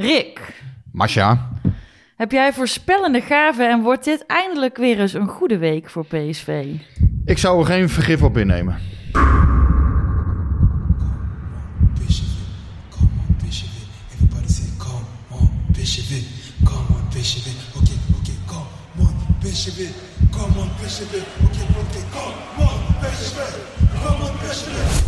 Rick, Masha, heb jij voorspellende gaven en wordt dit eindelijk weer eens een goede week voor PSV? ik zou er geen vergif op innemen. Come on,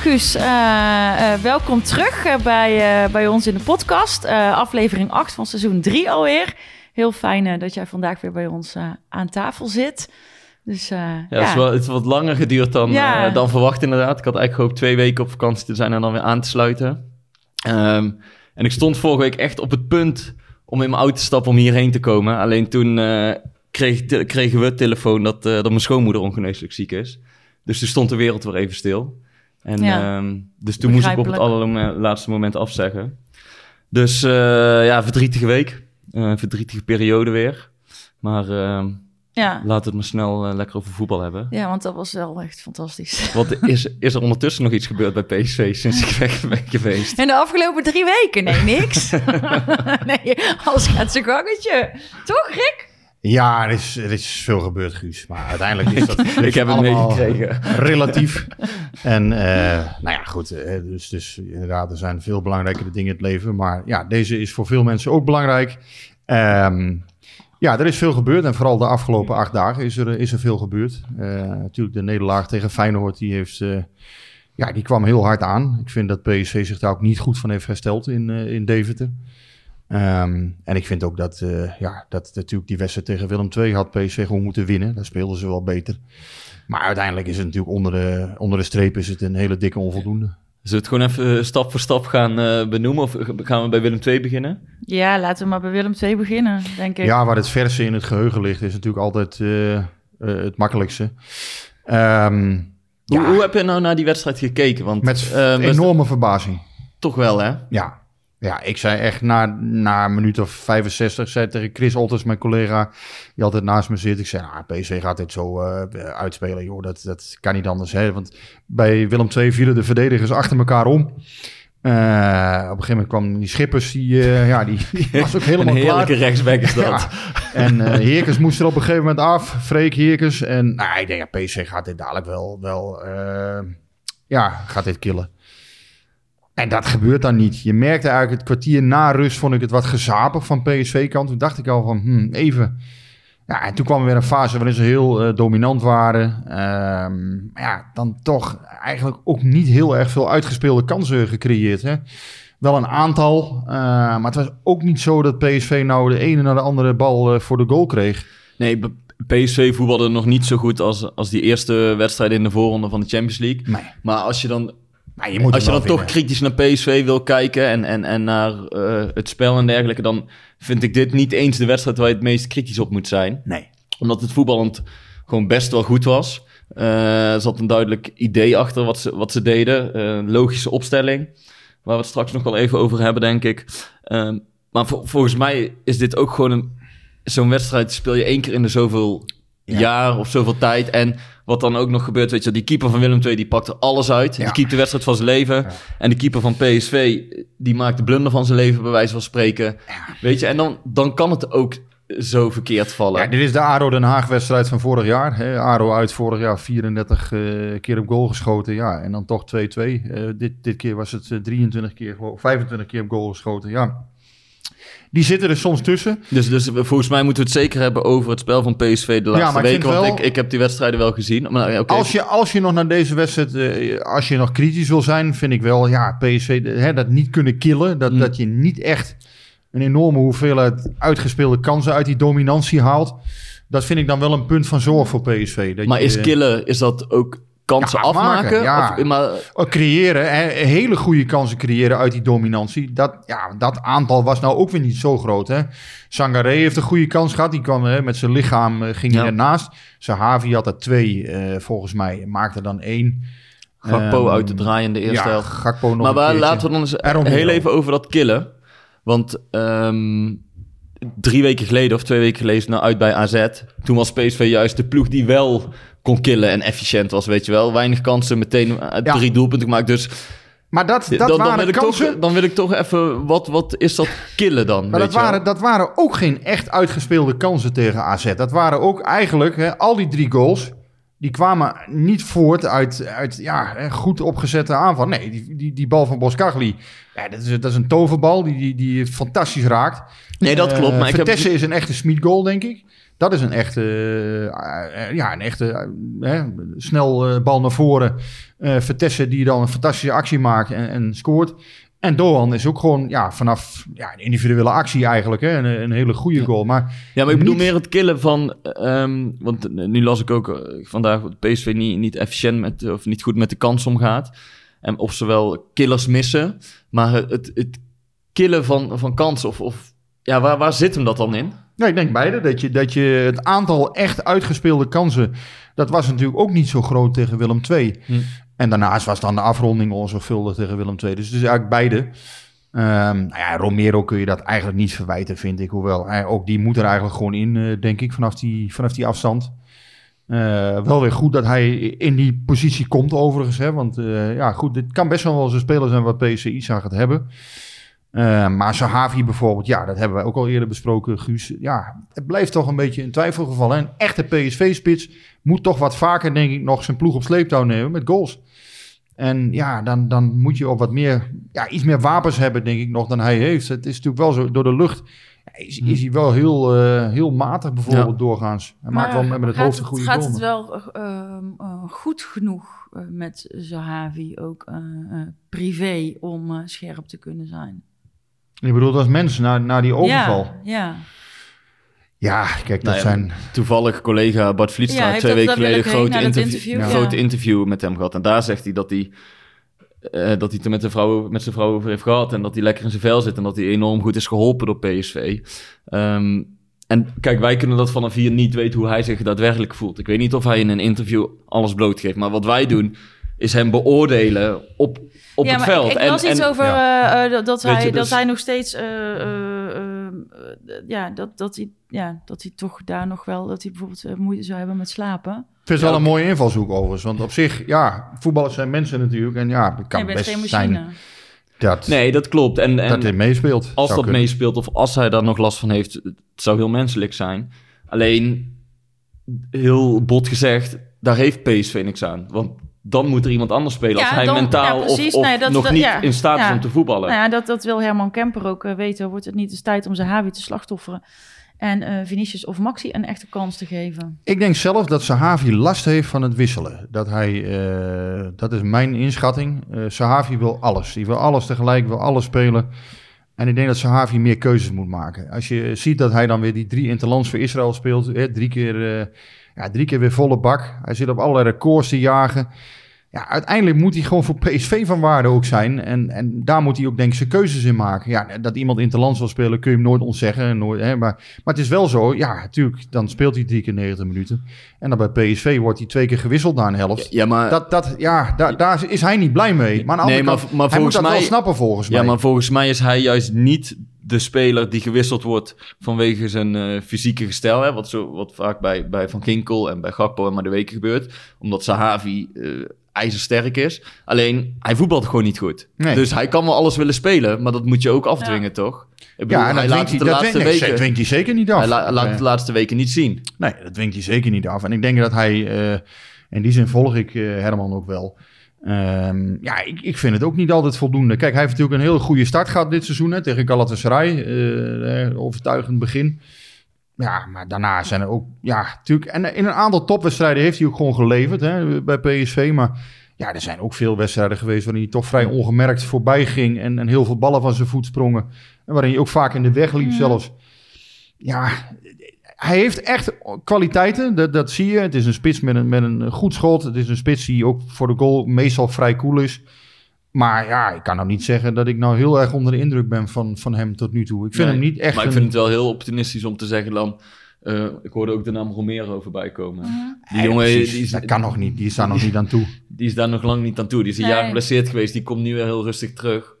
Guus, eh, eh, welkom terug eh, bij, bij ons in de podcast. Aflevering 8 van seizoen 3 alweer. Heel fijn dat jij vandaag weer bij ons aan tafel zit. Dus Ja, ja, Het, is wel, het is wat langer geduurd dan, Ja. dan verwacht inderdaad. Ik had eigenlijk gehoopt twee weken op vakantie te zijn en dan weer aan te sluiten. Ehm, en ik stond vorige week echt op het punt om in mijn auto te stappen om hierheen te komen. Alleen toen kreeg, kregen we het telefoon dat, dat mijn schoonmoeder ongeneeslijk ziek is. Dus toen stond de wereld weer even stil. En, Ja. ehm, dus toen moest ik op het allerlaatste moment afzeggen. Dus eh, ja, verdrietige week. Eh, verdrietige periode weer. Maar ehm, ja. we het maar snel eh, lekker over voetbal hebben. ja, want dat was wel echt fantastisch. Wat is, is er ondertussen nog iets gebeurd bij PSV sinds ik weg ben geweest? In de afgelopen drie weken? Nee, niks. nee, alles gaat zijn gangetje. Toch, Rick? Ja, er is, er is veel gebeurd, Guus. Maar uiteindelijk is dat Ik heb het allemaal meegekregen. relatief. En eh, nou ja, goed. eh, dus, dus inderdaad, er zijn veel belangrijkere dingen in het leven. Maar ja, deze is voor veel mensen ook belangrijk. Ehm, ja, er is veel gebeurd. En vooral de afgelopen acht dagen is er, is er veel gebeurd. Eh, natuurlijk de nederlaag tegen Feyenoord, die heeft... eh, ja, die kwam heel hard aan. Ik vind dat PSV zich daar ook niet goed van heeft hersteld in, eh, in Deventer. Ehm, en ik vind ook dat, eh, ja, dat natuurlijk die wedstrijd tegen Willem II had PSV gewoon moeten winnen. Daar speelden ze wel beter. Maar uiteindelijk is het natuurlijk onder de, onder de streep is het een hele dikke onvoldoende. Zullen we het gewoon even stap voor stap gaan eh, benoemen? Of gaan we bij Willem II beginnen? Ja, laten we maar bij Willem II beginnen, denk ik. Ja, waar het verse in het geheugen ligt is natuurlijk altijd eh, eh, het makkelijkste. Ehm, Hoe, ja, hoe heb je nou naar die wedstrijd gekeken? Want met eh, enorme verbazing. toch wel, hè? Ja. Ja, ik zei echt na, na een minuut of 65, zei tegen Chris Olters, mijn collega, die altijd naast me zit. Ik zei, nou, PSV gaat dit zo eh, uitspelen, joh, dat, dat kan niet anders. Hè? Want bij Willem II vielen de verdedigers achter elkaar om. Eh, op een gegeven moment kwam die Schippers, die, eh, ja, die, die was ook helemaal Een heerlijke klaar. rechtsback is dat. Ja. En eh Heerkens moest er op een gegeven moment af, Freek Heerkens. En nou, ik denk, ja, PSV gaat dit dadelijk wel, wel ja, gaat dit killen. En dat gebeurt dan niet. Je merkte eigenlijk het kwartier na rust vond ik het wat gezapig van PSV-kant. Toen dacht ik al van, hmm, even. Ja, en toen kwam er weer een fase waarin ze heel eh, dominant waren. Maar ja, dan toch eigenlijk ook niet heel erg veel uitgespeelde kansen gecreëerd. Hè? Wel een aantal, eh, maar het was ook niet zo dat PSV nou de ene naar de andere bal eh, voor de goal kreeg. Nee, PSV voetbalde nog niet zo goed als, als die eerste wedstrijd in de voorronde van de Champions League. Nee. Maar als je dan Maar je moet als je dan toch kritisch naar PSV wil kijken en, en, en naar eh, het spel en dergelijke, dan vind ik dit niet eens de wedstrijd waar je het meest kritisch op moet zijn. Nee. Omdat het voetballend gewoon best wel goed was. Eh, er zat een duidelijk idee achter wat ze, wat ze deden. Eh, een logische opstelling. Waar we het straks nog wel even over hebben, denk ik. Ehm, maar vol- volgens mij is dit ook gewoon een... Zo'n wedstrijd speel je één keer in de zoveel jaar of zoveel tijd. En wat dan ook nog gebeurt, weet je, die keeper van Willem II, die pakt er alles uit. Ja. Die keept de wedstrijd van zijn leven. En de keeper van PSV, die maakt de blunder van zijn leven, bij wijze van spreken. Weet je, en dan, dan kan het ook zo verkeerd vallen. Ja, dit is de ADO Den Haag wedstrijd van vorig jaar. Hè. ADO uit vorig jaar 34 eh, keer op goal geschoten. Ja, en dan toch 2-2. Eh, dit, dit keer was het eh, 23 keer, gewoon 25 keer op goal geschoten. Ja. Die zitten er soms tussen. Dus, dus volgens mij moeten we het zeker hebben over het spel van PSV de laatste ik weken. Want wel- ik, ik heb die wedstrijden wel gezien. Maar. Als, je, als je nog naar deze wedstrijd, eh, als je nog kritisch wil zijn, vind ik wel, ja, PSV, hè, dat niet kunnen killen. Dat, Mm. dat je niet echt een enorme hoeveelheid uitgespeelde kansen uit die dominantie haalt. Dat vind ik dan wel een punt van zorg voor PSV. Dat maar je, is killen, is dat ook kansen Ja, afmaken, ja. Of, maar, Oh, creëren, hè, hele goede kansen creëren uit die dominantie. Dat, ja, dat aantal was nou ook weer niet zo groot. Hè. Sangaré heeft een goede kans gehad. Die kwam hè, met zijn lichaam, eh, ging Ja. hij ernaast. Sahavi had er twee, eh, volgens mij. Maakte dan één. Gakpo Ehm, uit de draai in de eerste ja, helft. Gakpo nog Maar waar, laten we dan eens heel even over dat killen. Want ehm, drie weken geleden of twee weken geleden nou uit bij AZ. Toen was PSV juist de ploeg die wel kon killen en efficiënt was, weet je wel. Weinig kansen, meteen eh, Ja. drie doelpunten gemaakt. Dus Maar dat, dat dan, dan, waren wil ik kansen. toch, dan wil ik toch even, wat, wat is dat killen dan? Maar weet dat je wel? waren, dat waren ook geen echt uitgespeelde kansen tegen AZ. Dat waren ook eigenlijk, hè, al die drie goals, die kwamen niet voort uit, uit ja, goed opgezette aanval. Nee, die, die, die bal van Boskagli, ja, dat, is, dat is een toverbal die, die, die fantastisch raakt. Nee, dat Eh, klopt. Maar ik heb, Vertessen is een echte Smit goal, denk ik. Dat is een echte, eh, eh, ja, een echte snel bal naar voren. Vertessen die dan een fantastische actie maakt en, en scoort. En Doan is ook gewoon ja, vanaf ja, een individuele actie eigenlijk. Hè, een, een hele goede goal. Maar Ja, maar ik bedoel Niet- meer het killen van... ehm, want nu las ik ook eh, vandaag dat PSV niet, niet efficiënt met, of niet goed met de kans omgaat. En of ze wel killers missen. Maar het, het, het killen van, van kansen of... of ja, waar, waar zit hem dat dan in? nee, ik denk beide. Dat je, dat je het aantal echt uitgespeelde kansen... dat was natuurlijk ook niet zo groot tegen Willem II. Hm. En daarnaast was dan de afronding onzorgvuldig tegen Willem II. Dus het is eigenlijk beide. Ehm, nou ja, Romero kun je dat eigenlijk niet verwijten, vind ik. Hoewel, hij, ook die moet er eigenlijk gewoon in, eh, denk ik, vanaf die, vanaf die afstand. Eh, wel weer goed dat hij in die positie komt, overigens. Hè? Want eh, ja, goed, dit kan best wel eens een speler zijn wat PSV iets aan gaat hebben. Eh, maar Sahavi bijvoorbeeld, ja, dat hebben wij ook al eerder besproken, Guus. Ja, het blijft toch een beetje een twijfelgeval. hè. Een echte PSV-spits moet toch wat vaker, denk ik, nog zijn ploeg op sleeptouw nemen met goals. En ja, dan, dan moet je op wat meer, ja, iets meer wapens hebben, denk ik nog, dan hij heeft. Het is natuurlijk wel zo, door de lucht ja, is, is hij wel heel, eh, heel matig bijvoorbeeld Ja. doorgaans. Hij maakt wel met het hoofd een goede Gaat het maar- wel eh, ehm, eh, goed genoeg eh, met Zahavi ook eh, eh, privé om scherp te kunnen zijn? Je bedoelt als mens, na, na die overval. Ja, ja. Ja, kijk, dat Nou ja, zijn... Toevallig collega Bart Vlietstra Ja, twee weken geleden een interview, interview, ja. groot interview met hem gehad. En daar zegt hij dat hij, eh, dat hij het er met, zijn vrouw, met zijn vrouw over heeft gehad. En dat hij lekker in zijn vel zit. En dat hij enorm goed is geholpen door PSV. Ehm, en kijk, wij kunnen dat vanaf hier niet weten hoe hij zich daadwerkelijk voelt. Ik weet niet of hij in een interview alles blootgeeft. Maar wat wij doen, is hem beoordelen op, op ja, het maar veld. Ik, ik En- las iets en- over ja. eh, eh, dat, hij, je, dat dus- hij nog steeds... eh, ja, dat, dat, hij, ja, dat hij toch daar nog wel... Dat hij bijvoorbeeld moeite zou hebben met slapen. Ik vind het wel een mooie invalshoek overigens. Want op zich, ja, voetballers zijn mensen natuurlijk. En ja, het kan best geen zijn dat, Nee, dat klopt. En, en, dat dit meespeelt. als dat kunnen. meespeelt of als hij daar nog last van heeft, het zou heel menselijk zijn. Alleen, heel bot gezegd, daar heeft PSV niks aan. Want dan moet er iemand anders spelen als hij dan- mentaal ja, of, precies. of Nee, dat- nog dat- niet ja. in staat is Ja. om te voetballen. Nou ja, dat, dat wil Herman Kemper ook eh, weten. Wordt het niet eens tijd om Zahavi te slachtofferen... en eh Vinicius of Maxi een echte kans te geven? Ik denk zelf dat Sahavi last heeft van het wisselen. Dat hij, eh, dat is mijn inschatting. Eh Sahavi wil alles. Die wil alles tegelijk, wil alles spelen. En ik denk dat Sahavi meer keuzes moet maken. Als je ziet dat hij dan weer die drie interlands voor Israël speelt. Hè, drie, keer, eh, drie keer weer volle bak. Hij zit op allerlei records te jagen. Ja, uiteindelijk moet hij gewoon voor PSV van waarde ook zijn. En, en daar moet hij ook denk ik zijn keuzes in maken. Ja, dat iemand interlands wil spelen kun je hem nooit ontzeggen. Nooit, hè, maar, maar het is wel zo, ja, natuurlijk, dan speelt hij drie keer 90 minuten. En dan bij PSV wordt hij twee keer gewisseld na een helft. ja, maar, Dat, dat, ja, daar, daar is hij niet blij mee. Maar aan de Nee, andere maar- kant, maar hij moet volgens dat wel mij- snappen volgens ja, mij. maar volgens mij is hij juist niet de speler die gewisseld wordt vanwege zijn eh, fysieke gestel. Hè, wat, zo, wat vaak bij, bij Van Ginkel en bij Gakpo en maar de weken gebeurt. Omdat Sahavi eh, ijzersterk is. Alleen, hij voetbalt gewoon niet goed. Nee. Dus hij kan wel alles willen spelen, maar dat moet je ook afdwingen, toch? Ik bedoel, Ja, en dat hij dwingt laat hij, het de dat laatste weken... dwingt hij zeker niet af. Hij la- laat het de laatste weken niet zien. Nee, dat dwingt hij zeker niet af. En ik denk dat hij, eh, in die zin volg ik eh, Herman ook wel. Ehm, ja, ik, ik vind het ook niet altijd voldoende. Kijk, hij heeft natuurlijk een hele goede start gehad dit seizoen hè, tegen Galatasaray. eh, overtuigend begin. Ja, maar daarna zijn er ook, ja, natuurlijk. En in een aantal topwedstrijden heeft hij ook gewoon geleverd hè, bij PSV. Maar ja, er zijn ook veel wedstrijden geweest waarin hij toch vrij ongemerkt voorbij ging. En, en heel veel ballen van zijn voet sprongen. En waarin hij ook vaak in de weg liep zelfs. Ja, hij heeft echt kwaliteiten, dat, dat zie je. Het is een spits met een, met een goed schot. Het is een spits die ook voor de goal meestal vrij cool is. Maar ja, ik kan nou niet zeggen dat ik nou heel erg onder de indruk ben van, van hem tot nu toe. Ik vind Nee, hem niet echt Maar ik een- vind het wel heel optimistisch om te zeggen dan... eh, ik hoorde ook de naam Romero voorbij komen. Die Nee, jongen precies. die is, dat kan nog niet. Die is daar nog niet aan toe. die is daar nog lang niet aan toe. Die is een Nee. jaar geblesseerd geweest. Die komt nu weer heel rustig terug.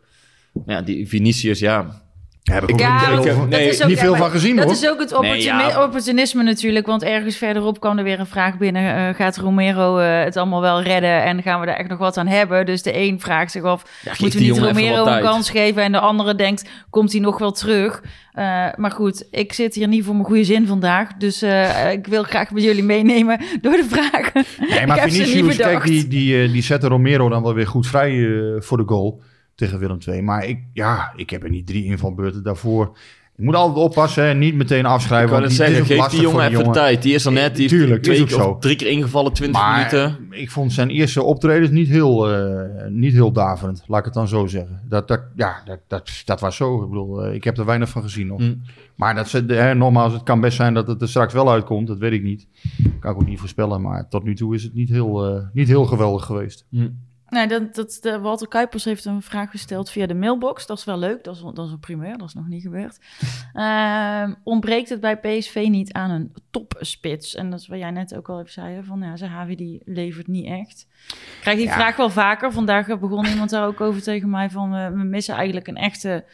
Ja, die Vinicius, ja. Heb ik Ja, niet, maar veel, van- nee, dat is ook- niet veel ja, van gezien Dat hoor. is ook het Nee, opportuni- ja. opportunisme natuurlijk. Want ergens verderop kwam er weer een vraag binnen. eh, gaat Romero eh, het allemaal wel redden? En gaan we daar echt nog wat aan hebben? Dus de een vraagt zich af, Ja, moeten we niet Romero een kans geven? En de andere denkt, komt hij nog wel terug? Eh, maar goed, ik zit hier niet voor mijn goede zin vandaag. Dus eh, ik wil graag met jullie meenemen door de vragen. Nee, maar ik heb Vinicius, kijk, die, die, die zette Romero dan wel weer goed vrij voor de goal tegen Willem II. Maar ik, ja, ik heb er niet drie invalbeurten daarvoor. Je moet altijd oppassen, hè, niet meteen Ik afschrijven. want net die- zeggen, geef die jongen even tijd. Die is er net, die Tuurlijk, twee is ook keer of zo. drie keer ingevallen, 20 Maar minuten. ik vond zijn eerste optreden niet heel, eh, niet heel daverend, laat ik het dan zo zeggen. Dat, dat, ja, dat, dat, dat was zo. Ik bedoel, eh, ik heb er weinig van gezien nog. Hm. Maar dat, ze- hè, nogmaals, het kan best zijn dat het er straks wel uitkomt. Dat weet ik niet. Kan ik ook niet voorspellen. Maar tot nu toe is het niet heel, eh, niet heel geweldig geweest. Nou, dat, dat, de, Walter Kuipers heeft een vraag gesteld via de mailbox. Dat is wel leuk, dat is, dat is een primeur, dat is nog niet gebeurd. Ehm, ontbreekt het bij PSV niet aan een topspits? En dat is wat jij net ook al even zei, van ja, Zahavi die levert niet echt. Ik krijg die Ja. vraag wel vaker. Vandaag begon iemand daar ook over tegen mij van we, we missen eigenlijk een echte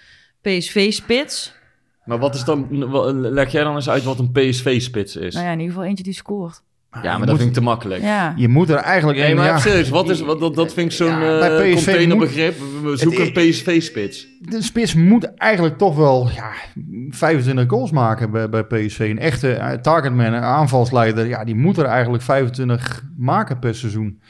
PSV-spits. Maar wat is dan, leg jij dan eens uit wat een PSV-spits is? Nou ja, in ieder geval eentje die scoort. Ja, maar moet- dat vind ik te makkelijk. Ja. Je moet er eigenlijk... Nee, een- maar ja, serieus, wat is, wat, dat, dat vind ik zo'n Ja, eh, bij PSV containerbegrip. We- We zoeken Het- een PSV-spits. de spits moet eigenlijk toch wel ja, 25 goals maken bij, bij PSV. Een echte eh, targetman, een aanvalsleider. Ja, die moet er eigenlijk 25 maken per seizoen.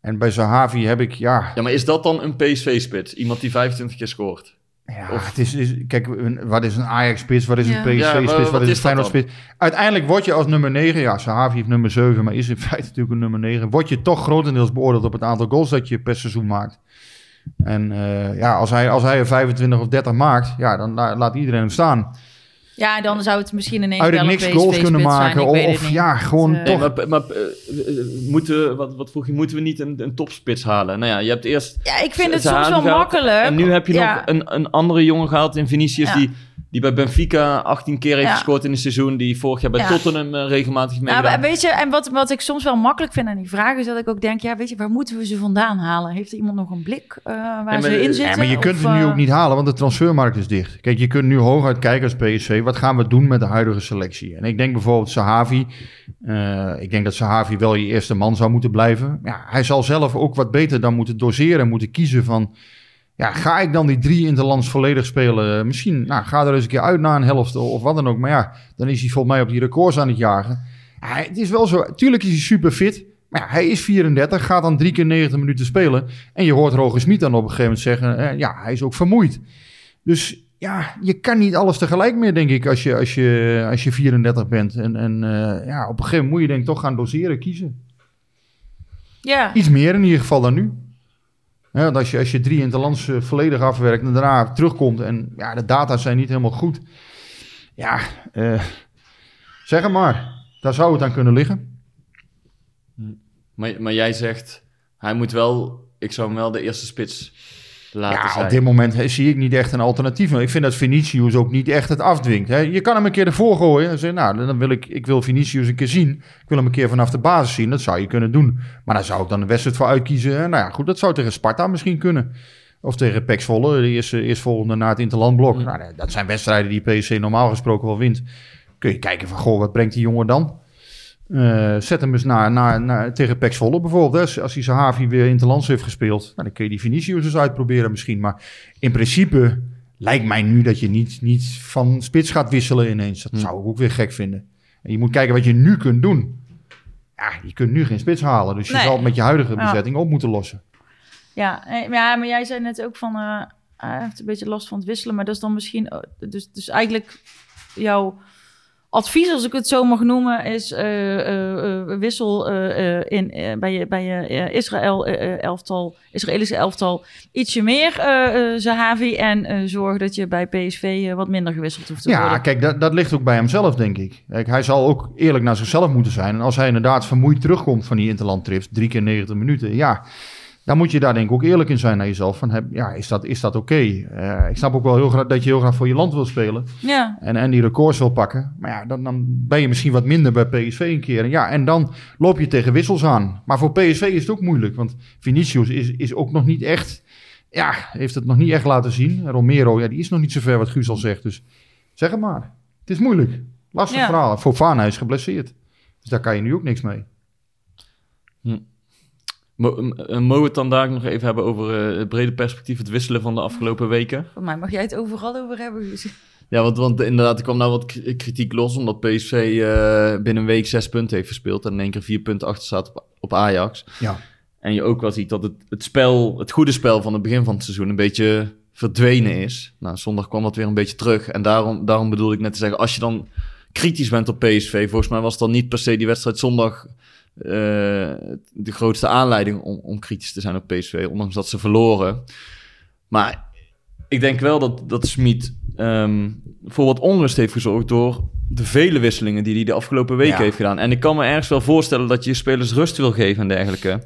En bij Zahavi heb ik, ja... Ja, maar is dat dan een PSV-spits? Iemand die 25 keer scoort? Ja, het is, is, kijk, een- wat is een Ajax-spits, wat is Ja. een PSV-spits, Ja, wat, wat is een? Feyenoord-spits? Uiteindelijk word je als nummer 9, ja, Sahavi heeft nummer 7, maar is in feite natuurlijk een nummer 9, word je toch grotendeels beoordeeld op het aantal goals dat je per seizoen maakt. En eh, ja, als hij, als hij er 25 of 30 maakt, ja, dan la- laat iedereen hem staan. Ja, dan zou het misschien ineens Uit wel het een niks goals kunnen maken, of ja, gewoon eh, toch- Nee, maar, maar eh, eh, moeten, wat, wat vroeg je, moeten we niet een, een topspits halen? Nou ja, je hebt eerst... Ja, ik vind het soms wel gehaald. makkelijk. En nu heb je Ja. nog een, een andere jongen gehaald in Vinicius... Ja. Die, die bij Benfica 18 keer heeft Ja. gescoord in een seizoen... die vorig jaar bij Ja. Tottenham eh, regelmatig Nou, meegedaan. maar weet je, en wat, wat ik soms wel makkelijk vind aan die vraag is dat ik ook denk, ja, weet je, waar moeten we ze vandaan halen? Heeft er iemand nog een blik eh, waar maar- ze in ja, zitten? Ja, maar je kunt Of, het nu eh, ook niet halen, want de transfermarkt is dicht. Kijk, je kunt nu hooguit kijken als PSV. Wat gaan we doen met de huidige selectie? En ik denk bijvoorbeeld Sahavi. eh, ik denk dat Sahavi wel je eerste man zou moeten blijven. Ja, hij zal zelf ook wat beter dan moeten doseren. Moeten kiezen van... Ja, ga ik dan die drie interlands volledig spelen? Misschien, nou, ga er eens een keer uit na een helft of wat dan ook. Maar ja, dan is hij volgens mij op die records aan het jagen. Ja, het is wel zo, tuurlijk is hij super fit. Maar ja, hij is 34, gaat dan drie keer 90 minuten spelen. En je hoort Roger Smit dan op een gegeven moment zeggen... eh, ja, hij is ook vermoeid. Dus ja, je kan niet alles tegelijk meer, denk ik, als je, als je, als je 34 bent. En, en eh, ja, op een gegeven moment moet je denk ik toch gaan doseren, kiezen. Ja, Iets meer in ieder geval dan nu. Ja, als je, als je drie interlands eh, volledig afwerkt en daarna terugkomt... en ja, de data zijn niet helemaal goed. Ja, eh, zeg het maar. Daar zou het aan kunnen liggen. Maar, maar jij zegt, hij moet wel... Ik zou hem wel de eerste spits laten Ja, zijn. op dit moment zie ik niet echt een alternatief. Ik vind dat Vinicius ook niet echt het afdwingt. Je kan hem een keer ervoor gooien en zeggen, nou, dan wil ik, ik wil Vinicius een keer zien. Ik wil hem een keer vanaf de basis zien. Dat zou je kunnen doen. Maar daar zou ik dan de wedstrijd voor uitkiezen. Nou ja, goed, dat zou tegen Sparta misschien kunnen. Of tegen PEC Zwolle, de eerste, eerstvolgende na het interlandblok. Mm. Nou, dat zijn wedstrijden die PSC normaal gesproken wel wint. Kun je kijken van, goh, wat brengt die jongen dan? Eh, zet hem eens naar, naar, naar, tegen Pek Zwolle bijvoorbeeld. Hè. Als hij Zahavi weer in het land heeft gespeeld, nou, dan kun je die Vinicius eens uitproberen misschien. Maar in principe lijkt mij nu dat je niet, niet van spits gaat wisselen ineens. Dat Hm. zou ik ook weer gek vinden. En je moet kijken wat je nu kunt doen. Ja, je kunt nu geen spits halen. Dus je Nee. zal het met je huidige Ja. bezetting op moeten lossen. Ja, eh, maar ja, maar jij zei net ook van... eh, hij heeft een beetje last van het wisselen. Maar dat is dan misschien... eh, Dus, dus eigenlijk jouw advies, als ik het zo mag noemen... is eh, eh, eh, wissel in, bij je, bij je Israël elftal, Israëlische elftal ietsje meer Zahavi... en zorg dat je bij PSV wat minder gewisseld hoeft te Ja, worden. kijk, dat, dat ligt ook bij hemzelf, denk ik. Kijk, hij zal ook eerlijk naar zichzelf moeten zijn. En als hij inderdaad vermoeid terugkomt van die interlandtrips, drie keer 90 minuten, ja, dan moet je daar denk ik ook eerlijk in zijn naar jezelf. Van, heb, ja, is dat, is dat oké? Eh, ik snap ook wel heel graag dat je heel graag voor je land wil spelen Ja, en, en die records wil pakken. Maar ja, dan, dan ben je misschien wat minder bij PSV een keer. En ja, en dan loop je tegen wissels aan. Maar voor PSV is het ook moeilijk, want Vinicius is, is ook nog niet echt... Ja, heeft het nog niet echt laten zien. Romero, ja, die is nog niet zo ver wat Guus al zegt. Dus zeg het maar. Het is moeilijk. Lastig Ja. verhaal. Fofana is geblesseerd. Dus daar kan je nu ook niks mee. Eh, mogen we het dan daar nog even hebben over eh, het brede perspectief, het wisselen van de afgelopen weken? voor mij mag jij het overal over hebben. Ja, want, want inderdaad, er kwam nou wat kritiek los, omdat PSV eh, binnen een week zes punten heeft verspeeld en in één keer vier punten achter staat op, op Ajax. Ja. En je ook wel ziet dat het, het spel, het goede spel van het begin van het seizoen een beetje verdwenen is. Nou, zondag kwam dat weer een beetje terug. En daarom, daarom bedoelde ik net te zeggen, als je dan kritisch bent op PSV, volgens mij was dan niet per se die wedstrijd zondag eh, de grootste aanleiding om, om kritisch te zijn op PSV, ondanks dat ze verloren. Maar ik denk wel dat, dat Smit ehm, voor wat onrust heeft gezorgd door de vele wisselingen die hij de afgelopen weken Ja. heeft gedaan. En ik kan me ergens wel voorstellen dat je je spelers rust wil geven en dergelijke.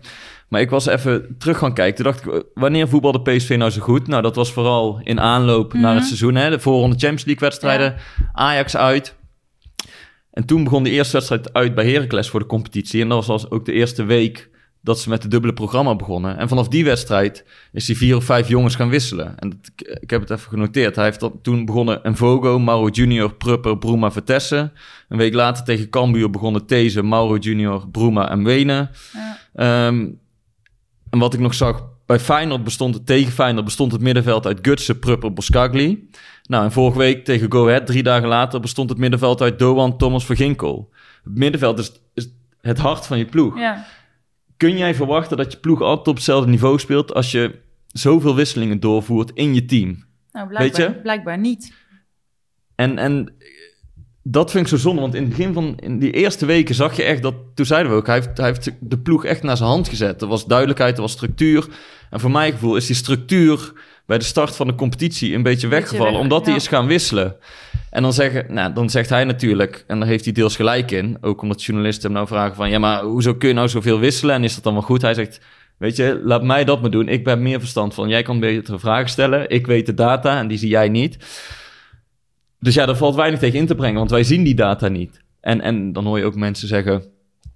Maar ik was even terug gaan kijken. Toen dacht ik, wanneer voetbalde PSV nou zo goed? Nou, dat was vooral in aanloop naar het seizoen. Hè? De voorronde Champions League wedstrijden. Ajax uit. En toen begon de eerste wedstrijd uit bij Heracles voor de competitie. En dat was ook de eerste week dat ze met het dubbele programma begonnen. En vanaf die wedstrijd is hij vier of vijf jongens gaan wisselen. En dat, ik, heb het even genoteerd. Hij heeft dat, toen begonnen Envogo, Mauro Junior, Prupper, Bruma, Vertessen. Een week later tegen Cambuur begonnen These, Mauro Junior, Bruma en Wenen. Ja. Ehm, en wat ik nog zag, bij Feyenoord bestond het, tegen Feyenoord bestond het middenveld uit Gutsen, Prupper, Boskagli. Nou, en vorige week tegen Go Ahead, drie dagen later, bestond het middenveld uit Doan, Thomas, Verginkel. Het middenveld is, is het hart van je ploeg. Ja. Kun jij verwachten dat je ploeg altijd op hetzelfde niveau speelt als je zoveel wisselingen doorvoert in je team? Nou, blijkbaar, Weet je? blijkbaar niet. En, en dat vind ik zo zonde, want in het begin van in die eerste weken zag je echt dat, toen zeiden we ook, hij heeft, hij heeft de ploeg echt naar zijn hand gezet. Er was duidelijkheid, er was structuur. En voor mijn gevoel is die structuur bij de start van de competitie een beetje weggevallen, weg, omdat hij ja. is gaan wisselen. En dan, zeggen, nou, dan zegt hij natuurlijk, en daar heeft hij deels gelijk in, ook omdat journalisten hem nou vragen van, ja, maar hoezo kun je nou zoveel wisselen en is dat dan wel goed? Hij zegt, weet je, laat mij dat maar doen. Ik ben meer verstand van, jij kan betere vragen stellen, ik weet de data en die zie jij niet. Dus ja, daar valt weinig tegen in te brengen, want wij zien die data niet. En, en dan hoor je ook mensen zeggen,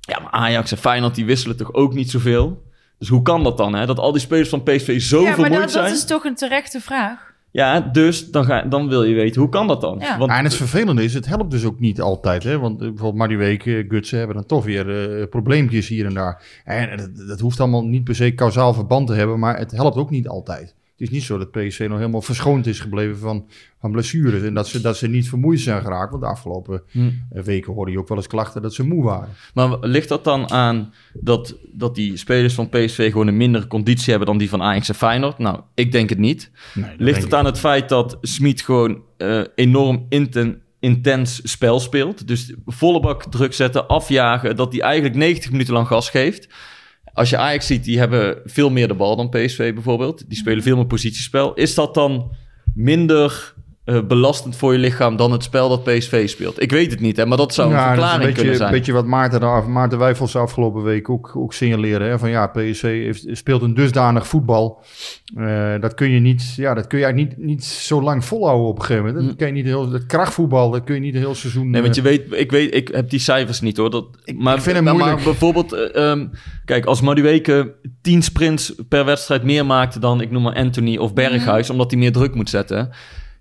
ja, maar Ajax en Feyenoord die wisselen toch ook niet zoveel? Dus hoe kan dat dan, hè? Dat al die spelers van PSV zo ja, maar vermoeid dat, zijn? dat is toch een terechte vraag. Ja, dus dan, ga, dan wil je weten, hoe kan dat dan? Ja. Want, Ja, en het vervelende is, het helpt dus ook niet altijd. Hè? Want eh, bijvoorbeeld maar die week, eh, Gutsen hebben dan toch weer eh, probleempjes hier en daar. En dat, dat hoeft allemaal niet per se kausaal verband te hebben, maar het helpt ook niet altijd. Het is niet zo dat PSV nog helemaal verschoond is gebleven van, van blessures. En dat ze, dat ze niet vermoeid zijn geraakt. Want de afgelopen Hm. eh, weken hoorde je ook wel eens klachten dat ze moe waren. Maar ligt dat dan aan dat, dat die spelers van PSV gewoon een mindere conditie hebben dan die van Ajax en Feyenoord? Nou, ik denk het niet. Nee, Ligt het aan het feit dat Smit gewoon eh, enorm inten- intens spel speelt? Dus volle bak druk zetten, afjagen, dat hij eigenlijk 90 minuten lang gas geeft. Als je Ajax ziet, die hebben veel meer de bal dan PSV bijvoorbeeld. Die spelen veel meer positiespel. Is dat dan minder eh, belastend voor je lichaam dan het spel dat PSV speelt? Ik weet het niet, hè, maar dat zou een Ja, dat is verklaring een beetje, kunnen zijn. Een beetje wat Maarten, Maarten Wijfels afgelopen week ook, ook signaleren. Hè? Van ja, PSV heeft, speelt een dusdanig voetbal. Eh, dat kun je niet, ja, dat kun je eigenlijk niet, niet zo lang volhouden op een gegeven moment. Dat, Hm. kun je niet heel, dat krachtvoetbal, dat kun je niet heel seizoen... Nee, want je eh, weet, ik weet, ik heb die cijfers niet hoor. Dat, maar, ik vind het moeilijk. maar bijvoorbeeld, eh, ehm, kijk, als Madueke 10 sprints per wedstrijd meer maakte dan, ik noem maar Anthony of Berghuis, omdat hij meer druk moet zetten.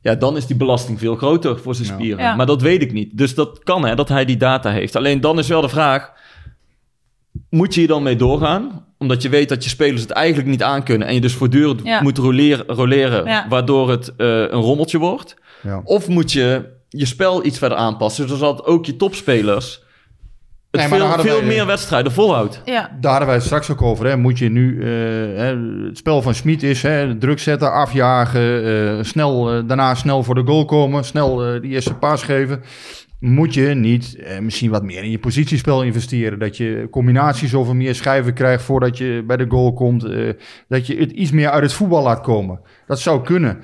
Ja, dan is die belasting veel groter voor zijn spieren. Ja. Maar dat weet ik niet. Dus dat kan hè, dat hij die data heeft. Alleen dan is wel de vraag, moet je hier dan mee doorgaan? Omdat je weet dat je spelers het eigenlijk niet aankunnen. En je dus voortdurend Ja. moet roleren, roleren Ja. waardoor het eh, een rommeltje wordt. Ja. Of moet je je spel iets verder aanpassen, zodat ook je topspelers het Nee, veel, hadden veel wij- meer wedstrijden volhoudt. Ja, Daar hadden wij het straks ook over. Hè. Moet je nu... eh, hè, het spel van Smit is hè, druk zetten, afjagen... eh, snel, eh, daarna snel voor de goal komen... snel die eerste paas geven. Moet je niet misschien wat meer in je positiespel investeren? Dat je combinaties over meer schijven krijgt... voordat je bij de goal komt. eh, dat je het iets meer uit het voetbal laat komen. Dat zou kunnen.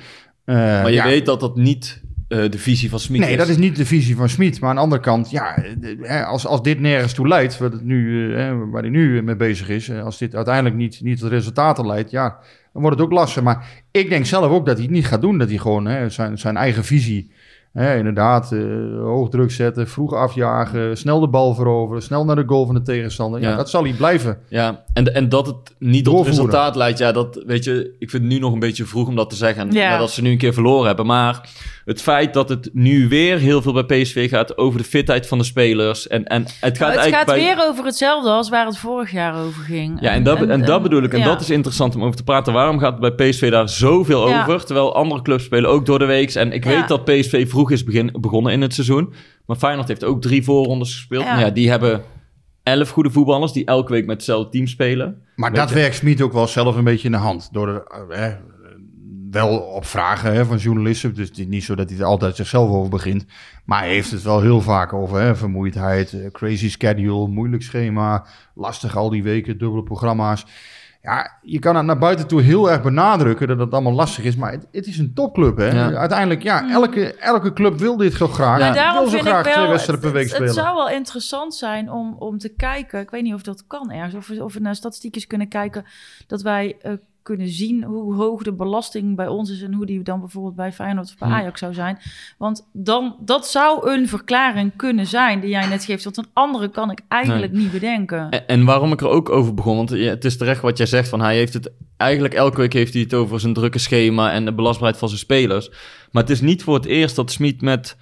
Eh, Maar je ja. weet dat dat niet eh, de visie van Smit Nee, is. dat is niet de visie van Smit. Maar aan de andere kant, ja, eh, hè, als, als dit nergens toe leidt, wat het nu, eh, waar hij nu mee bezig is, eh, als dit uiteindelijk niet, niet tot resultaten leidt, ja, dan wordt het ook lastig. Maar ik denk zelf ook dat hij het niet gaat doen, dat hij gewoon hè, zijn, zijn eigen visie, hè, inderdaad, eh, hoog druk zetten, vroeg afjagen, snel de bal veroveren, snel naar de goal van de tegenstander. Ja, Ja. dat zal hij blijven. Ja, en, en dat het niet tot resultaat leidt, ja, dat weet je, ik vind het nu nog een beetje vroeg om dat te zeggen. Ja. Nadat ze nu een keer verloren hebben. Maar het feit dat het nu weer heel veel bij PSV gaat over de fitheid van de spelers. En, en het gaat het eigenlijk gaat bij. weer over hetzelfde als waar het vorig jaar over ging. Ja, en dat, en, dat bedoel ik. En ja. dat is interessant om over te praten. Waarom gaat het bij PSV daar zoveel Ja. over? Terwijl andere clubs spelen ook door de week. En ik Ja. weet dat PSV vroeg is begin, begonnen in het seizoen. Maar Feyenoord heeft ook drie voorrondes gespeeld. Ja. Ja. die hebben elf goede voetballers die elke week met hetzelfde team spelen. Maar Weet dat je. werkt Smit ook wel zelf een beetje in de hand. Door de, eh, hè, wel op vragen hè, van journalisten. Dus het is niet zo dat hij er altijd zichzelf over begint. Maar hij heeft het wel heel vaak over hè, vermoeidheid, eh, crazy schedule, moeilijk schema, lastig al die weken, dubbele programma's. Ja, je kan het naar buiten toe heel erg benadrukken dat het allemaal lastig is. Maar het, het is een topclub. Hè? Ja. Uiteindelijk, ja, elke, elke club wil dit zo graag. Maar Ja. daarom wil zo vind graag ik twee wel, wedstrijden per week het, spelen. het zou wel interessant zijn om, om te kijken. Ik weet niet of dat kan ergens. Of we, of we naar statistiekjes kunnen kijken. Dat wij eh, kunnen zien hoe hoog de belasting bij ons is. En hoe die dan bijvoorbeeld bij Feyenoord of bij Hm. Ajax zou zijn. Want dan, dat zou een verklaring kunnen zijn die jij net geeft. Want een andere kan ik eigenlijk niet bedenken. En, en waarom ik er ook over begon, want het is terecht wat jij zegt, van hij heeft het, eigenlijk elke week heeft hij het over zijn drukke schema en de belastbaarheid van zijn spelers. Maar het is niet voor het eerst dat Smit met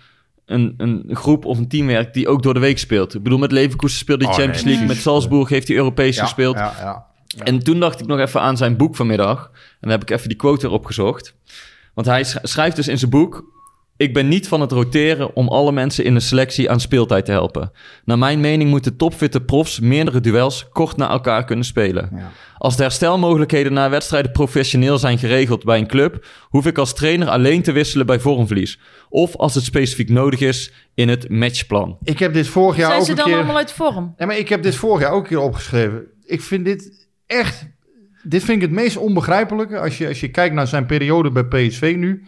een, een groep of een team werkt die ook door de week speelt. Ik bedoel, met Leverkusen speelde hij Oh, nee, Champions League, met. Salzburg heeft hij Europees Ja, gespeeld. Ja, ja. En toen dacht ik nog even aan zijn boek vanmiddag. En dan heb ik even die quote weer opgezocht. Want hij sch- schrijft dus in zijn boek... Ik ben niet van het roteren om alle mensen in een selectie aan speeltijd te helpen. Naar mijn mening moeten topfitte profs meerdere duels kort na elkaar kunnen spelen. Ja. Als de herstelmogelijkheden na wedstrijden professioneel zijn geregeld bij een club, hoef ik als trainer alleen te wisselen bij vormverlies. Of als het specifiek nodig is in het matchplan. Ik heb dit vorig jaar zijn ook ze een dan keer... allemaal uit vorm? Ja, maar ik heb dit vorig jaar ook een keer opgeschreven. Ik vind dit echt... Dit vind ik het meest onbegrijpelijke als je, als je kijkt naar zijn periode bij PSV nu.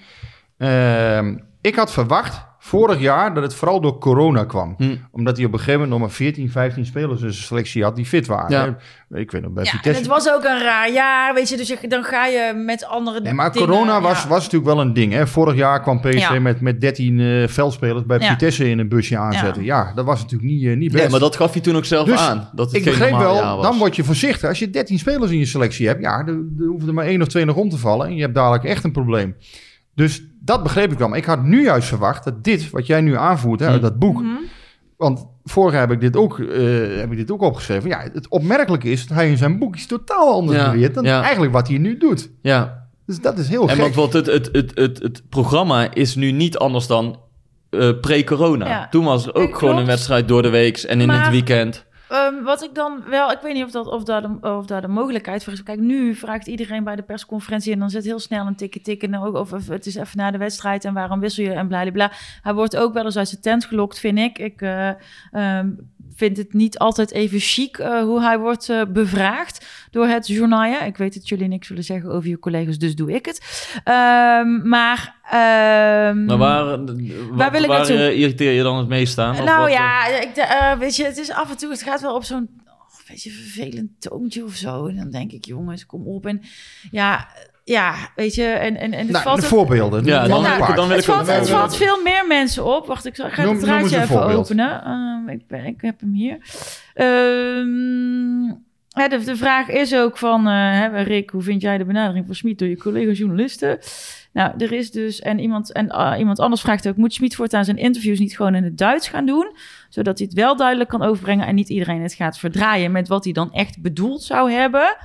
Ehm, ik had verwacht vorig jaar dat het vooral door corona kwam. Hm. Omdat hij op een gegeven moment nog maar 14, 15 spelers in zijn selectie had die fit waren. Ja. Ik weet nog bij Ja, en het was ook een raar jaar, weet je. Dus je- dan ga je met andere Nee, maar dingen- corona was, ja. was natuurlijk wel een ding. Hè? Vorig jaar kwam PSV Ja. met, met 13 eh veldspelers bij Ja. Vitesse in een busje aanzetten. Ja, dat was natuurlijk niet, eh, niet best. Nee, maar dat gaf hij toen ook zelf Dus aan. Dat het ik geen begreep wel, jaar was. dan word je voorzichtig. Als je 13 spelers in je selectie hebt, ja, er, er hoeven er maar één of twee nog om te vallen. En je hebt dadelijk echt een probleem. Dus dat begreep ik wel. Maar ik had nu juist verwacht dat dit, wat jij nu aanvoert hè, uit Hmm. dat boek. Mhm. Want vorig heb ik dit ook, eh, heb ik dit ook opgeschreven. Ja, het opmerkelijke is dat hij in zijn boek iets totaal anders Ja, beweert dan ja. eigenlijk wat hij nu doet. Ja, Dus dat is heel En gek. want wat het, het, het, het, het programma is nu niet anders dan eh, pre-corona. Ja. Toen was er ook Nee, gewoon een wedstrijd door de week en in Maar- het weekend. Ehm, wat ik dan wel, ik weet niet of, dat, of, daar de, of daar de mogelijkheid voor is. Kijk, nu vraagt iedereen bij de persconferentie en dan zit heel snel een tikje tikken. Ook, of, het is even na de wedstrijd en waarom wissel je en bla bla bla. Hij wordt ook wel eens uit zijn tent gelokt, vind ik. Ik ehm, vind het niet altijd even chic eh, hoe hij wordt eh, bevraagd door het journaal. Ik weet dat jullie niks willen zeggen over je collega's, dus doe ik het. Ehm, maar. ehm, Maar waar, waar, wil ik waar naartoe? eh, irriteer je dan het meest aan? Of nou ja, ik, weet je, het is af en toe, het gaat wel op zo'n oh, weet je, vervelend toontje of zo. En dan denk ik, jongens, kom op. En ja, ja, weet je, en, en, en het nou, valt de ook- voorbeelden. Ja, dan dan wil het ik ook valt, het valt veel meer mensen op. Wacht, ik ga Noem- het draadje even voorbeeld. openen. Ehm, ik, ben, ik heb hem hier. Ehm, Ja, de, de vraag is ook van, eh, hè, Rick, hoe vind jij de benadering van Smit door je collega-journalisten? Nou, er is dus, en iemand, en, ah, iemand anders vraagt ook, moet Smit voortaan zijn interviews niet gewoon in het Duits gaan doen? Zodat hij het wel duidelijk kan overbrengen en niet iedereen het gaat verdraaien met wat hij dan echt bedoeld zou hebben.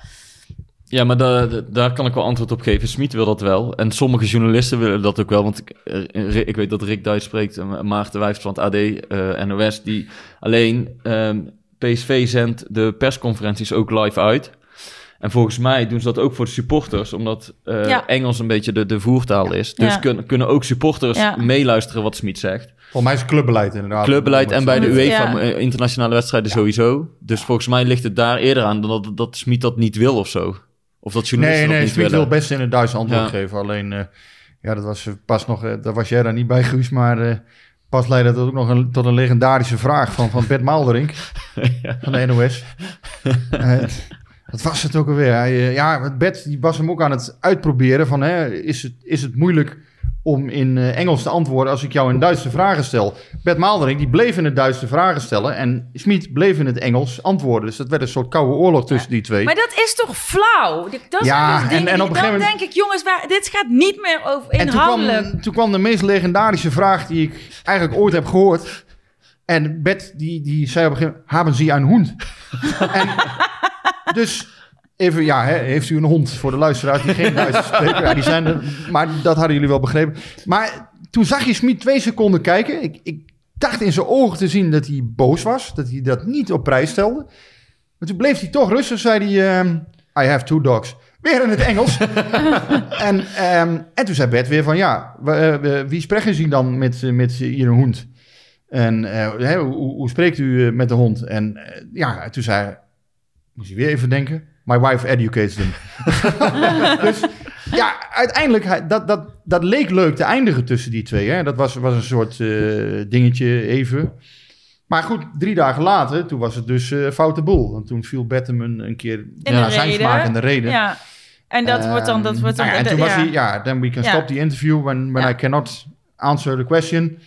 Ja, maar da- da- daar kan ik wel antwoord op geven. Smit wil dat wel. En sommige journalisten willen dat ook wel. Want ik, eh, ik weet dat Rick Duits spreekt. en Maarten Wijfs van het AD, eh, NOS. Die alleen ehm, PSV zendt de persconferenties ook live uit. En volgens mij doen ze dat ook voor de supporters. Omdat eh, Ja. Engels een beetje de, de voertaal is. Dus Ja. kunnen, kunnen ook supporters Ja. meeluisteren wat Smit zegt. Volgens mij is het clubbeleid inderdaad. Clubbeleid en bij de. UEFA eh, internationale wedstrijden sowieso. Dus volgens mij ligt het daar eerder aan dan dat, dat Smit dat niet wil of zo. Of dat journalisten Nee, dat nee, niet Smit wil best in het Duits antwoord Ja. geven. Alleen, eh, ja, dat was eh, pas nog, eh, daar was jij daar niet bij, Guus, maar pas leidde dat ook nog een, tot een legendarische vraag van, van Bert Maalderink van de NOS. Wat was het ook alweer? Hij, ja, Bert die was hem ook aan het uitproberen van, hè, is, het, is het moeilijk om in eh, Engels te antwoorden als ik jou in Duitse vragen stel? Bert Maalderink die bleef in het Duitse vragen stellen en Smit bleef in het Engels antwoorden. Dus dat werd een soort koude oorlog tussen die twee. Maar dat is toch flauw? Dat Ja, dus en- en op een gegeven dan moment- denk ik, jongens, waar, dit gaat niet meer over En toen inhoudelijk. kwam, toen kwam de meest legendarische vraag die ik eigenlijk ooit heb gehoord. En Bert die, die zei op een gegeven moment, hebben Sie een hond? en dus even, ja, hè, heeft u een hond voor de luisteraars die geen Duits spreken? Ja, die zijn er, maar dat hadden jullie wel begrepen. Maar toen zag je Smit twee seconden kijken. Ik, ik dacht in zijn ogen te zien dat hij boos was, dat hij dat niet op prijs stelde. Maar toen bleef hij toch rustig, zei hij, ehm, I have two dogs. Weer in het Engels. en, ehm, en toen zei Bert weer van, ja, eh, wie spreken ze dan met, met Ihren hond? En eh, hoe, hoe spreekt u eh, met de hond? En ja, toen zei hij, moest hij weer even denken, my wife educates them. dus ja, uiteindelijk, dat, dat, dat leek leuk te eindigen tussen die twee. Hè? Dat was, was een soort eh, dingetje even. Maar goed, drie dagen later, toen was het dus eh foute boel. Want toen viel hem een, keer In de zijn smaak in de reden. Ja. En dat wordt dan... Dat Ehm, wordt dan nou ja, en toen was ja. hij, ja, then we can Ja. stop the interview when, when Ja. I cannot answer the question.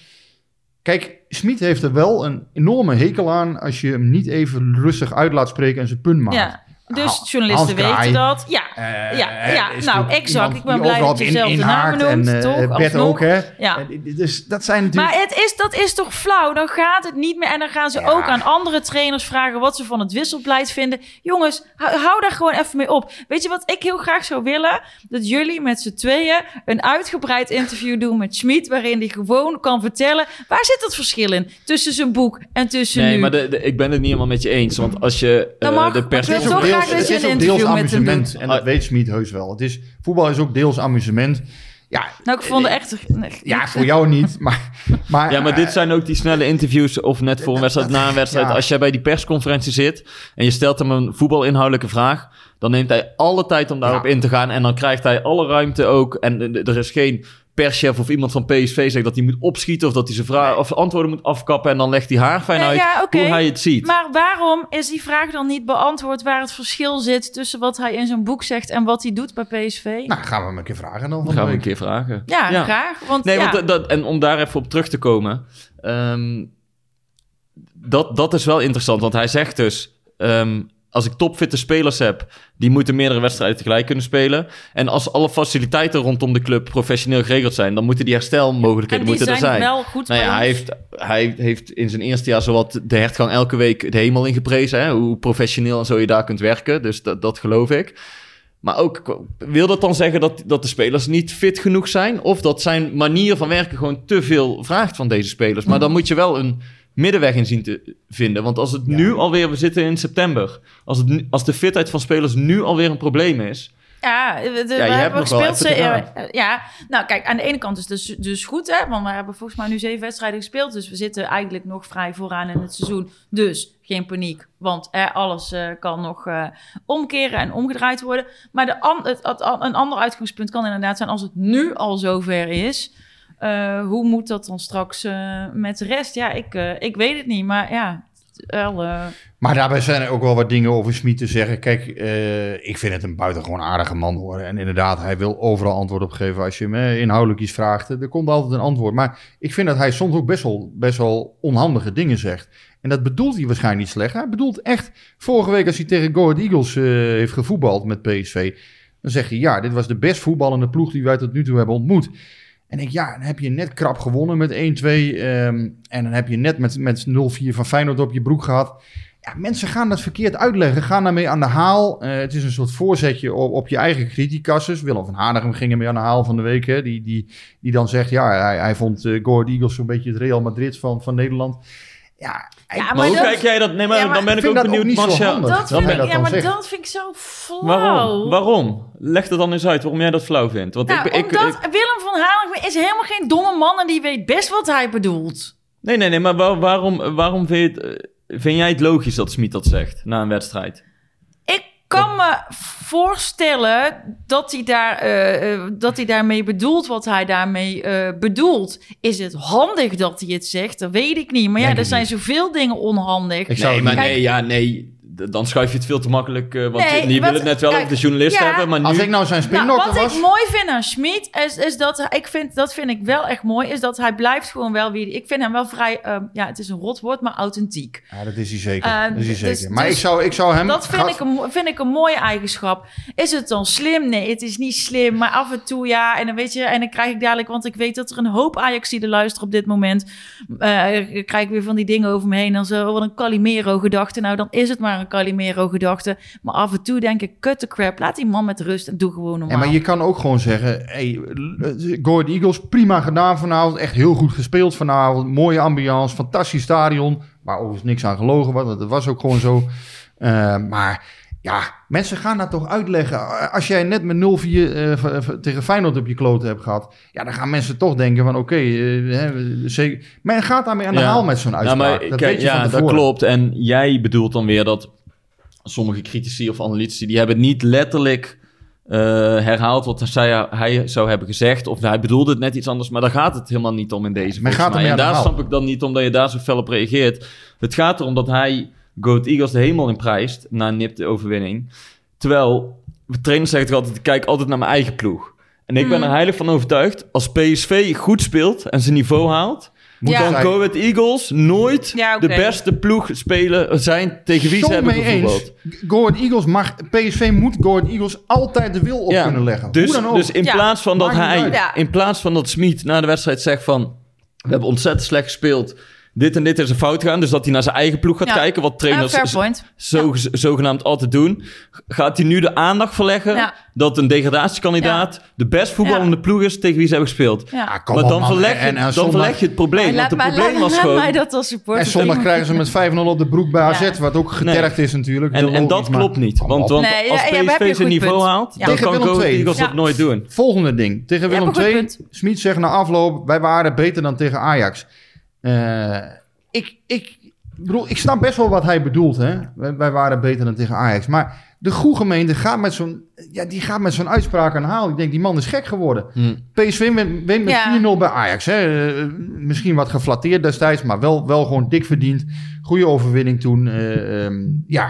Kijk, Smit heeft er wel een enorme hekel aan als je hem niet even rustig uit laat spreken en zijn punt maakt. Dus Ha- journalisten Hans Kraai, weten dat. Ja, Eh, ja, eh, ja. nou exact. Ik ben blij dat je dezelfde namen inhaakt noemt, en, eh, toch? Bert ook, hè? Ja. Dus dat zijn natuurlijk... Maar het is, dat is toch flauw? Dan gaat het niet meer. En dan gaan ze Ja. ook aan andere trainers vragen wat ze van het wisselbeleid vinden. Jongens, hou, hou daar gewoon even mee op. Weet je wat ik heel graag zou willen? Dat jullie met z'n tweeën een uitgebreid interview doen met Schmid. Waarin hij gewoon kan vertellen. Waar zit het verschil in tussen zijn boek en tussen Nee, nu? maar de, de- ik ben het niet helemaal met je eens. Want als je eh, mag, de pers... Het is dat je een ook deels interview met hem amusement. doet. En dat weet Smit heus wel. Het is, voetbal is ook deels amusement. Ja, Nou, ik vond het echt... ja voor jou niet. Maar, maar, Ja, maar dit zijn ook die snelle interviews of net voor een wedstrijd, na een wedstrijd. Ja. Als jij bij die persconferentie zit en je stelt hem een voetbalinhoudelijke vraag, dan neemt hij alle tijd om daarop Ja. in te gaan. En dan krijgt hij alle ruimte ook. En eh, er is geen perschef of iemand van PSV zegt dat hij moet opschieten of dat hij zijn vraag of antwoorden moet afkappen. En dan legt hij haar fijn Nee, uit ja, oké. hoe hij het ziet. Maar waarom is die vraag dan niet beantwoord waar het verschil zit tussen wat hij in zijn boek zegt en wat hij doet bij PSV? Nou, gaan we hem een keer vragen dan. Gaan we een keer vragen. ja, graag. Want, Nee, ja. want dat, dat- en om daar even op terug te komen. ehm, dat, dat is wel interessant, want hij zegt dus... ehm, als ik topfitte spelers heb, die moeten meerdere wedstrijden tegelijk kunnen spelen. En als alle faciliteiten rondom de club professioneel geregeld zijn, dan moeten die herstelmogelijkheden die moeten zijn er zijn. wel goed Nou ja, hij heeft, hij heeft in zijn eerste jaar zowat de hertgang elke week de hemel ingeprezen. Hè? Hoe professioneel en zo je daar kunt werken. Dus dat, dat geloof ik. Maar ook, wil dat dan zeggen dat, dat de spelers niet fit genoeg zijn? Of dat zijn manier van werken gewoon te veel vraagt van deze spelers? Maar dan moet je wel een middenweg in zien te vinden. Want als het nu alweer, we zitten in september. Als, het, nu- als de fitheid van spelers nu alweer een probleem is. Ja, de, de- we hebt nog wel ze- eh, ja, nou kijk, aan de ene kant is het dus, dus goed, hè, want we hebben volgens mij nu zeven wedstrijden gespeeld. Dus we zitten eigenlijk nog vrij vooraan in het seizoen. Dus geen paniek, want hè, alles eh, kan nog eh, omkeren en omgedraaid worden. Maar de an- het, het- een ander uitgangspunt kan inderdaad zijn als het nu al zover is. Eh, hoe moet dat dan straks eh, met de rest? Ja, ik, eh, ik weet het niet, maar ja. wel... Maar daarbij zijn er ook wel wat dingen over Smit te zeggen. Kijk, ik vind het een buitengewoon aardige man hoor. En inderdaad, hij wil overal antwoord op geven als je hem inhoudelijk iets vraagt. Er komt altijd een antwoord. Maar ik vind dat hij soms ook best wel, best wel onhandige dingen zegt. En dat bedoelt hij waarschijnlijk niet slecht. Hij bedoelt echt, vorige week als hij tegen Go Eagles heeft gevoetbald met PSV... dan zeg je, ja, dit was de best voetballende ploeg die wij tot nu toe hebben ontmoet. En ik, ja, dan heb je net krap gewonnen met 1-2. ehm, en dan heb je net met, met 0-4 van Feyenoord op je broek gehad. Ja, mensen gaan dat verkeerd uitleggen, gaan daarmee aan de haal. Eh, het is een soort voorzetje op, op je eigen criticassus. Willem van Hanegem ging ermee aan de haal van de week. Hè, die, die, die dan zegt, ja, hij, hij vond uh, Go Eagles zo'n beetje het Real Madrid van, van Nederland. Ja, Maar, maar hoe dat- kijk jij dat? Nee, maar, Ja, maar dan ben ik ik ook dat ook benieuwd, niet zo Marcel. handig. dat Dan vind ben ik, dat ja, maar zegt. dat vind ik zo flauw. Waarom? Waarom? Leg het dan eens uit waarom jij dat flauw vindt. Want Nou, ik, ik, omdat ik- Willem van is helemaal geen domme man en die weet best wat hij bedoelt. nee, nee, nee, maar waar- waarom, waarom vind, je het, eh, vind jij het logisch dat Smit dat zegt na een wedstrijd? Ik kan me voorstellen dat hij, daar, eh, eh, dat hij daarmee bedoelt wat hij daarmee eh, bedoelt. Is het handig dat hij het zegt? Dat weet ik niet. Maar ja, Denk er zijn niet. zoveel dingen onhandig. Ik zou nee, maar nee, ja, nee. Dan schuif je het veel te makkelijk. eh, want Nee, die wat- willen het net wel kijk, over de journalist ja. hebben. Maar nu... Als ik nou zijn Nou, spindokker wat was... ik mooi vind aan Schmid is, is dat hij- ik vind dat vind ik wel echt mooi is dat hij blijft gewoon wel wie ik vind hem wel vrij ehm, ja het is een rot woord maar authentiek. Ja, dat is hij zeker. Eh, dat is hij dus- zeker. maar dus ik, zou, ik zou hem... Dat vind ik, een, vind ik een mooie eigenschap. Is het dan slim? Nee, het is niet slim. Maar af en toe ja. En dan weet je, en dan krijg ik dadelijk, want ik weet dat er een hoop Ajaxiden luisteren op dit moment. eh krijg ik weer van die dingen over me heen. Dan zo, wat een Calimero-gedachte. Nou, dan is het maar een Calimero-gedachte. Maar af en toe denk ik, cut the crap. Laat die man met rust en doe gewoon Ja, normaal. maar je kan ook gewoon zeggen, hey, Go Ahead Eagles, prima gedaan vanavond. Echt heel goed gespeeld vanavond. Mooie ambiance, fantastisch stadion. Waar overigens niks aan gelogen was, want dat was ook gewoon zo. Eh, maar ja, mensen gaan dat toch uitleggen. Als jij net met 0-4 eh, v- v- tegen Feyenoord op je kloten hebt gehad... ja, dan gaan mensen toch denken van oké, eh, hè, zeker. Men gaat daarmee aan de Ja. haal met zo'n Ja, uitspraak. maar dat kijk, weet je ja, van dat klopt. En jij bedoelt dan weer dat sommige critici of analytici... die hebben niet letterlijk eh, herhaald wat hij, hij zou hebben gezegd. Of hij bedoelde het net iets anders. Maar daar gaat het helemaal niet om in deze. Men volgens gaat mij. En daar snap ik dan niet omdat je daar zo fel op reageert. Het gaat erom dat hij Goat Eagles de hemel in prijst... na een nipte overwinning. Terwijl, de trainer zegt toch altijd... ik kijk altijd naar mijn eigen ploeg. En ik ben Mm. er heilig van overtuigd... als PSV goed speelt en zijn niveau haalt... Moet Ja. zij- Go Ahead Eagles nooit Ja, de beste ploeg spelen zijn tegen wie ze hebben gevoetbald. eens. Go Ahead Eagles mag, PSV moet Go Ahead Eagles altijd de wil op Ja, kunnen leggen. Dus, Hoe dan ook. dus in Ja. plaats van dat hij, in plaats van dat Smit na de wedstrijd zegt van, we hebben ontzettend slecht gespeeld. Dit en dit is een fout gaan. Dus dat hij naar zijn eigen ploeg gaat Ja. kijken. Wat trainers zo, zogenaamd altijd doen. Gaat hij nu de aandacht verleggen Ja. dat een degradatiekandidaat de best voetballende ploeg is tegen wie ze hebben gespeeld. Ja. Ah, kom Maar dan, man. verleg je, En- en dan zondag- verleg je het probleem. Laat, want het maar, probleem laat, was laat gewoon... mij dat als supporter. En zondag krijgen ze met 5-0 op de broek bij AZ, Ja. wat ook getergd is natuurlijk. En, en dat maar- klopt niet. Want, want Nee, als PSV zijn niveau punt. haalt, dan Tegen kan Go II. Eagles dat nooit doen. Volgende ding. Tegen Willem II. Smit zegt na afloop, wij waren beter dan tegen Ajax. Eh, ik, ik, bedoel, ik snap best wel wat hij bedoelt. Hè? Wij, wij waren beter dan tegen Ajax. Maar de goede gemeente gaat met zo'n ja, die gaat met zo'n uitspraak aan de haal. Ik denk, die man is gek geworden. Hm. PSV wint, wint met Ja. 4-0 bij Ajax. Hè? Eh, misschien wat geflatteerd destijds, maar wel, wel gewoon dik verdiend. Goede overwinning toen. Eh, ehm, ja.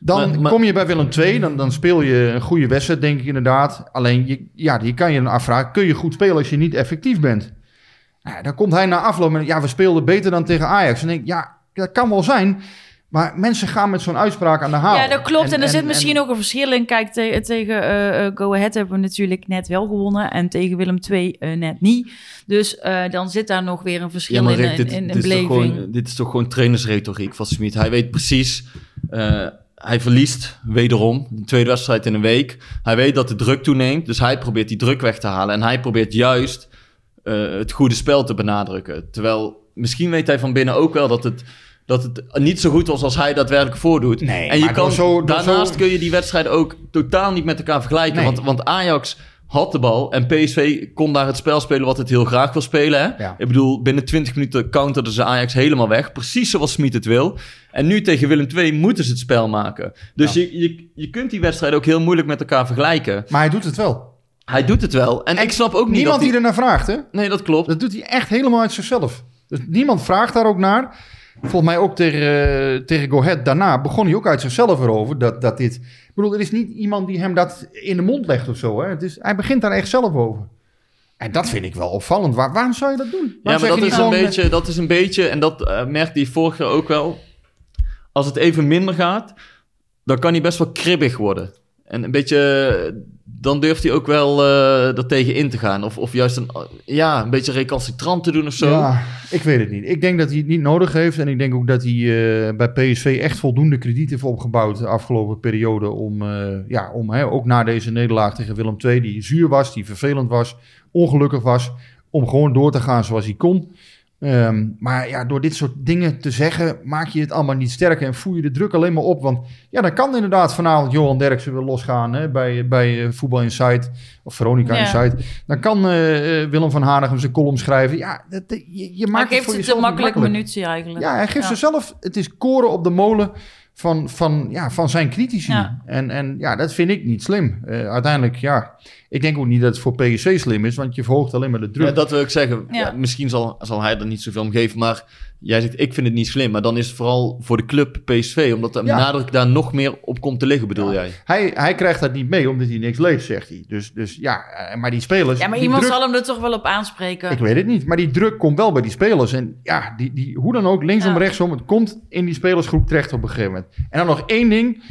Dan Maar- maar- kom je bij Willem II, dan, dan speel je een goede wedstrijd, denk ik inderdaad. Alleen, je, ja, je kan je dan afvragen, kun je goed spelen als je niet effectief bent? Nou, ja, dan komt hij na afloop met, ja, we speelden beter dan tegen Ajax. En ik denk, ja, dat kan wel zijn. Maar mensen gaan met zo'n uitspraak aan de haal. Ja, dat klopt. En, er zit en- misschien ook een verschil in. Kijk, te- tegen eh, eh, Go Ahead hebben we natuurlijk net wel gewonnen. En tegen Willem II eh, net niet. Dus eh, dan zit daar nog weer een verschil Ja, maar in, Rick, in, dit, in, in dit, is gewoon, dit is toch gewoon trainersretoriek van Smit. Hij weet precies, eh, hij verliest wederom de tweede wedstrijd in een week. Hij weet dat de druk toeneemt, dus hij probeert die druk weg te halen. En hij probeert juist eh, het goede spel te benadrukken. Terwijl, misschien weet hij van binnen ook wel dat het, dat het niet zo goed was als hij daadwerkelijk voordoet. Nee, en je kan, zo- daarnaast zo- kun je die wedstrijd ook totaal niet met elkaar vergelijken. Nee. Want, want Ajax had de bal en PSV kon daar het spel spelen wat het heel graag wil spelen. Hè? Ja. Ik bedoel, binnen 20 minuten counterden ze Ajax helemaal weg. Precies zoals Smit het wil. En nu tegen Willem II moeten ze het spel maken. Dus Ja. je, je, je kunt die wedstrijd ook heel moeilijk met elkaar vergelijken. Maar hij doet het wel. Hij doet het wel. En, ik snap ook niet Niemand die hij... ernaar vraagt, hè? Nee, dat klopt. Dat doet hij echt helemaal uit zichzelf. Dus niemand vraagt daar ook naar. volgens mij ook tegen, eh, tegen Go Ahead daarna, begon hij ook uit zichzelf erover dat, dat dit... Ik bedoel, er is niet iemand die hem dat in de mond legt of zo. Hè? Het is, hij begint daar echt zelf over. En dat vind ik wel opvallend. Waar, waarom zou je dat doen? Ja, maar dat is, een gewoon, eh, beetje, dat is een beetje, en dat eh, merkte hij vorig jaar ook wel. Als het even minder gaat, dan kan hij best wel kribbig worden. En een beetje, dan durft hij ook wel eh er tegen in te gaan. Of, of juist een, ja, een beetje recalcitrant te doen of zo. Ja, ik weet het niet. Ik denk dat hij het niet nodig heeft. En ik denk ook dat hij eh, bij PSV echt voldoende krediet heeft opgebouwd de afgelopen periode. Om, eh, ja, om hè, ook na deze nederlaag tegen Willem II, die zuur was, die vervelend was, ongelukkig was, om gewoon door te gaan zoals hij kon. Ehm, maar ja, door dit soort dingen te zeggen, maak je het allemaal niet sterker en voer je de druk alleen maar op. Want ja, dan kan inderdaad vanavond Johan Derksen weer losgaan hè, bij, bij eh, Voetbal Insight of Veronica Ja. Insight. Dan kan eh, eh, Willem van Hanegem zijn column schrijven. Ja, dat, je, maakt het geeft voor het jezelf een niet makkelijk makkelijk. minuutje eigenlijk. Ja, hij geeft Ja. zichzelf, het is koren op de molen van, van, ja, van zijn critici. Ja. En, en ja, dat vind ik niet slim. Uiteindelijk, ja, ik denk ook niet dat het voor PSC slim is, want je verhoogt alleen maar de druk. Ja, dat wil ik zeggen. Ja. Ja, misschien zal, zal hij er niet zoveel om geven, maar jij zegt, ik vind het niet slim. Maar dan is het vooral voor de club PSV, omdat de Ja. nadruk daar nog meer op komt te liggen, bedoel jij? Hij, hij krijgt dat niet mee, omdat hij niks leest, zegt hij. Dus, dus ja, eh, maar die spelers... Ja, maar iemand druk, zal hem er toch wel op aanspreken. Ik weet het niet, maar die druk komt wel bij die spelers. En ja, die, die, hoe dan ook, linksom, Ja. rechtsom, het komt in die spelersgroep terecht op een gegeven moment. En dan nog één ding,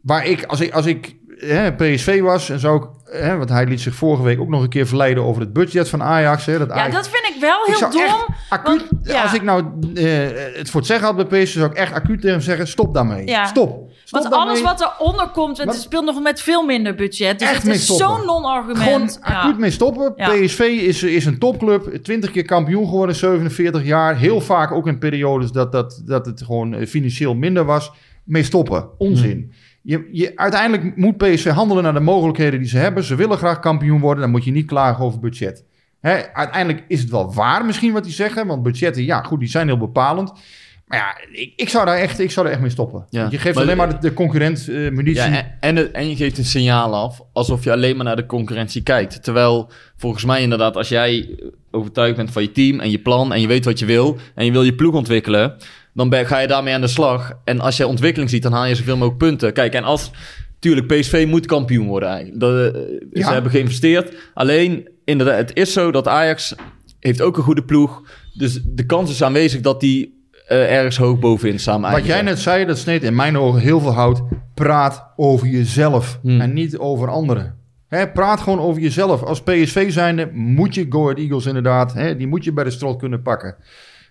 waar ik, als ik, als ik hè, PSV was, en zou ik, hè, want hij liet zich vorige week ook nog een keer verleiden over het budget van Ajax. Hè, dat Ja, Ajax dat vind ik wel heel dom. acuut, want- ja. als ik nou eh, het voor het zeggen had bij PSV, zou ik echt acuut tegen hem zeggen, stop daarmee. Ja. Stop. Stop Want alles wat eronder komt, het Wat- speelt nog met veel minder budget. Dus Echt het is zo'n non-argument. Gewoon Ja. acuut mee stoppen. PSV is, is een topclub. 20 keer kampioen geworden, 47 jaar. Heel vaak ook in periodes dat, dat, dat het gewoon eh, financieel minder was. Mee stoppen. Onzin. Je, je, uiteindelijk moet PSV handelen naar de mogelijkheden die ze hebben. Ze willen graag kampioen worden. Dan moet je niet klagen over budget. Hè, uiteindelijk is het wel waar misschien wat die zeggen. Want budgetten, ja goed, die zijn heel bepalend. Maar ja, ik, ik, zou, daar echt, ik zou daar echt mee stoppen. Ja. Je geeft Maar- alleen maar de, de concurrent eh munitie. Ja, en, en, het- en je geeft een signaal af alsof je alleen maar naar de concurrentie kijkt. Terwijl volgens mij inderdaad, als jij overtuigd bent van je team en je plan en je weet wat je wil en je wil je ploeg ontwikkelen, dan ben, ga je daarmee aan de slag. En als jij ontwikkeling ziet, dan haal je zoveel mogelijk punten. Kijk, en als... Tuurlijk, PSV moet kampioen worden eigenlijk. Dat, eh, Ja. Ze hebben geïnvesteerd. Alleen, inderdaad, het is zo dat Ajax heeft ook een goede ploeg. Dus de kans is aanwezig dat die eh, ergens hoog bovenin samen Wat jij net zei, dat sneed in mijn ogen heel veel hout. Praat over jezelf Hmm. en niet over anderen. Hè, praat gewoon over jezelf. Als PSV zijnde moet je Go Ahead Eagles inderdaad, hè, die moet je bij de strot kunnen pakken.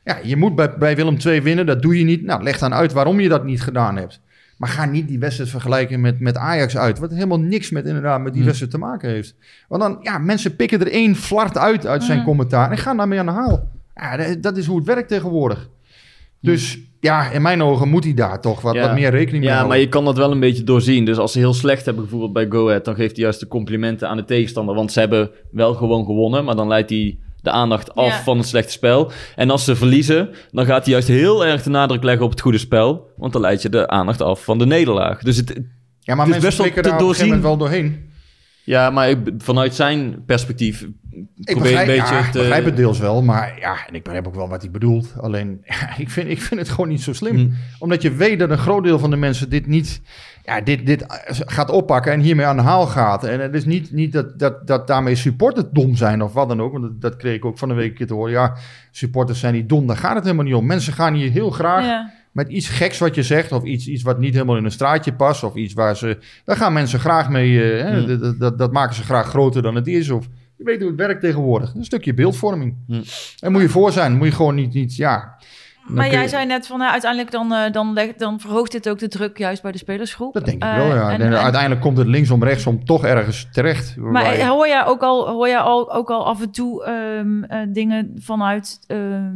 Ja, je moet bij, bij Willem II winnen, dat doe je niet. Nou, leg dan uit waarom je dat niet gedaan hebt. Maar ga niet die wedstrijd vergelijken met, met Ajax uit. Wat helemaal niks met, inderdaad, met die Hmm. wedstrijd te maken heeft. Want dan, ja, mensen pikken er één flart uit uit zijn Hmm. commentaar en gaan daarmee aan de haal. Ja, dat- is hoe het werkt tegenwoordig. Dus ja, in mijn ogen moet hij daar toch wat, Ja. wat meer rekening mee Ja, houden. maar je kan dat wel een beetje doorzien. Dus als ze heel slecht hebben gevoeld bij Go Ahead, dan geeft hij juist de complimenten aan de tegenstander. Want ze hebben wel gewoon gewonnen, maar dan leidt hij de aandacht af Ja. van het slechte spel. En als ze verliezen, dan gaat hij juist heel erg de nadruk leggen op het goede spel. Want dan leid je de aandacht af van de nederlaag. Dus het, Ja, maar Het is best wel te doorzien. wel doorheen. ja, maar ik, vanuit zijn perspectief Ik probeer begrijp, een beetje ja, te... begrijp het deels wel, maar ja, en ik begrijp ook wel wat hij bedoelt. Alleen, ja, ik, vind, ik vind het gewoon niet zo slim. Hmm. Omdat je weet dat een groot deel van de mensen dit niet, ja, dit, dit gaat oppakken en hiermee aan de haal gaat. En het is niet, niet dat, dat, dat daarmee supporters dom zijn of wat dan ook. Want dat, dat kreeg ik ook van de week een keer te horen. Ja, supporters zijn niet dom, daar gaat het helemaal niet om. Mensen gaan hier heel graag Ja. met iets geks wat je zegt, of iets, iets wat niet helemaal in een straatje past, of iets waar ze. Daar gaan mensen graag mee. eh, hè, Hmm. dat- dat, dat, dat maken ze graag groter dan het is. Of je weet hoe het werkt tegenwoordig. Een stukje beeldvorming. Hmm. En moet je voor zijn. Moet je gewoon niet. niet ja. Dan Maar jij je- zei net van nou, uiteindelijk dan, eh, dan, leg, dan verhoogt dit ook de druk juist bij de spelersgroep. Dat denk ik Eh, wel, ja. en- En, en- uiteindelijk komt het linksom, rechtsom toch ergens terecht. Maar je- hoor jij ook al, hoor jij al, ook al af en toe ehm, eh, dingen vanuit ehm,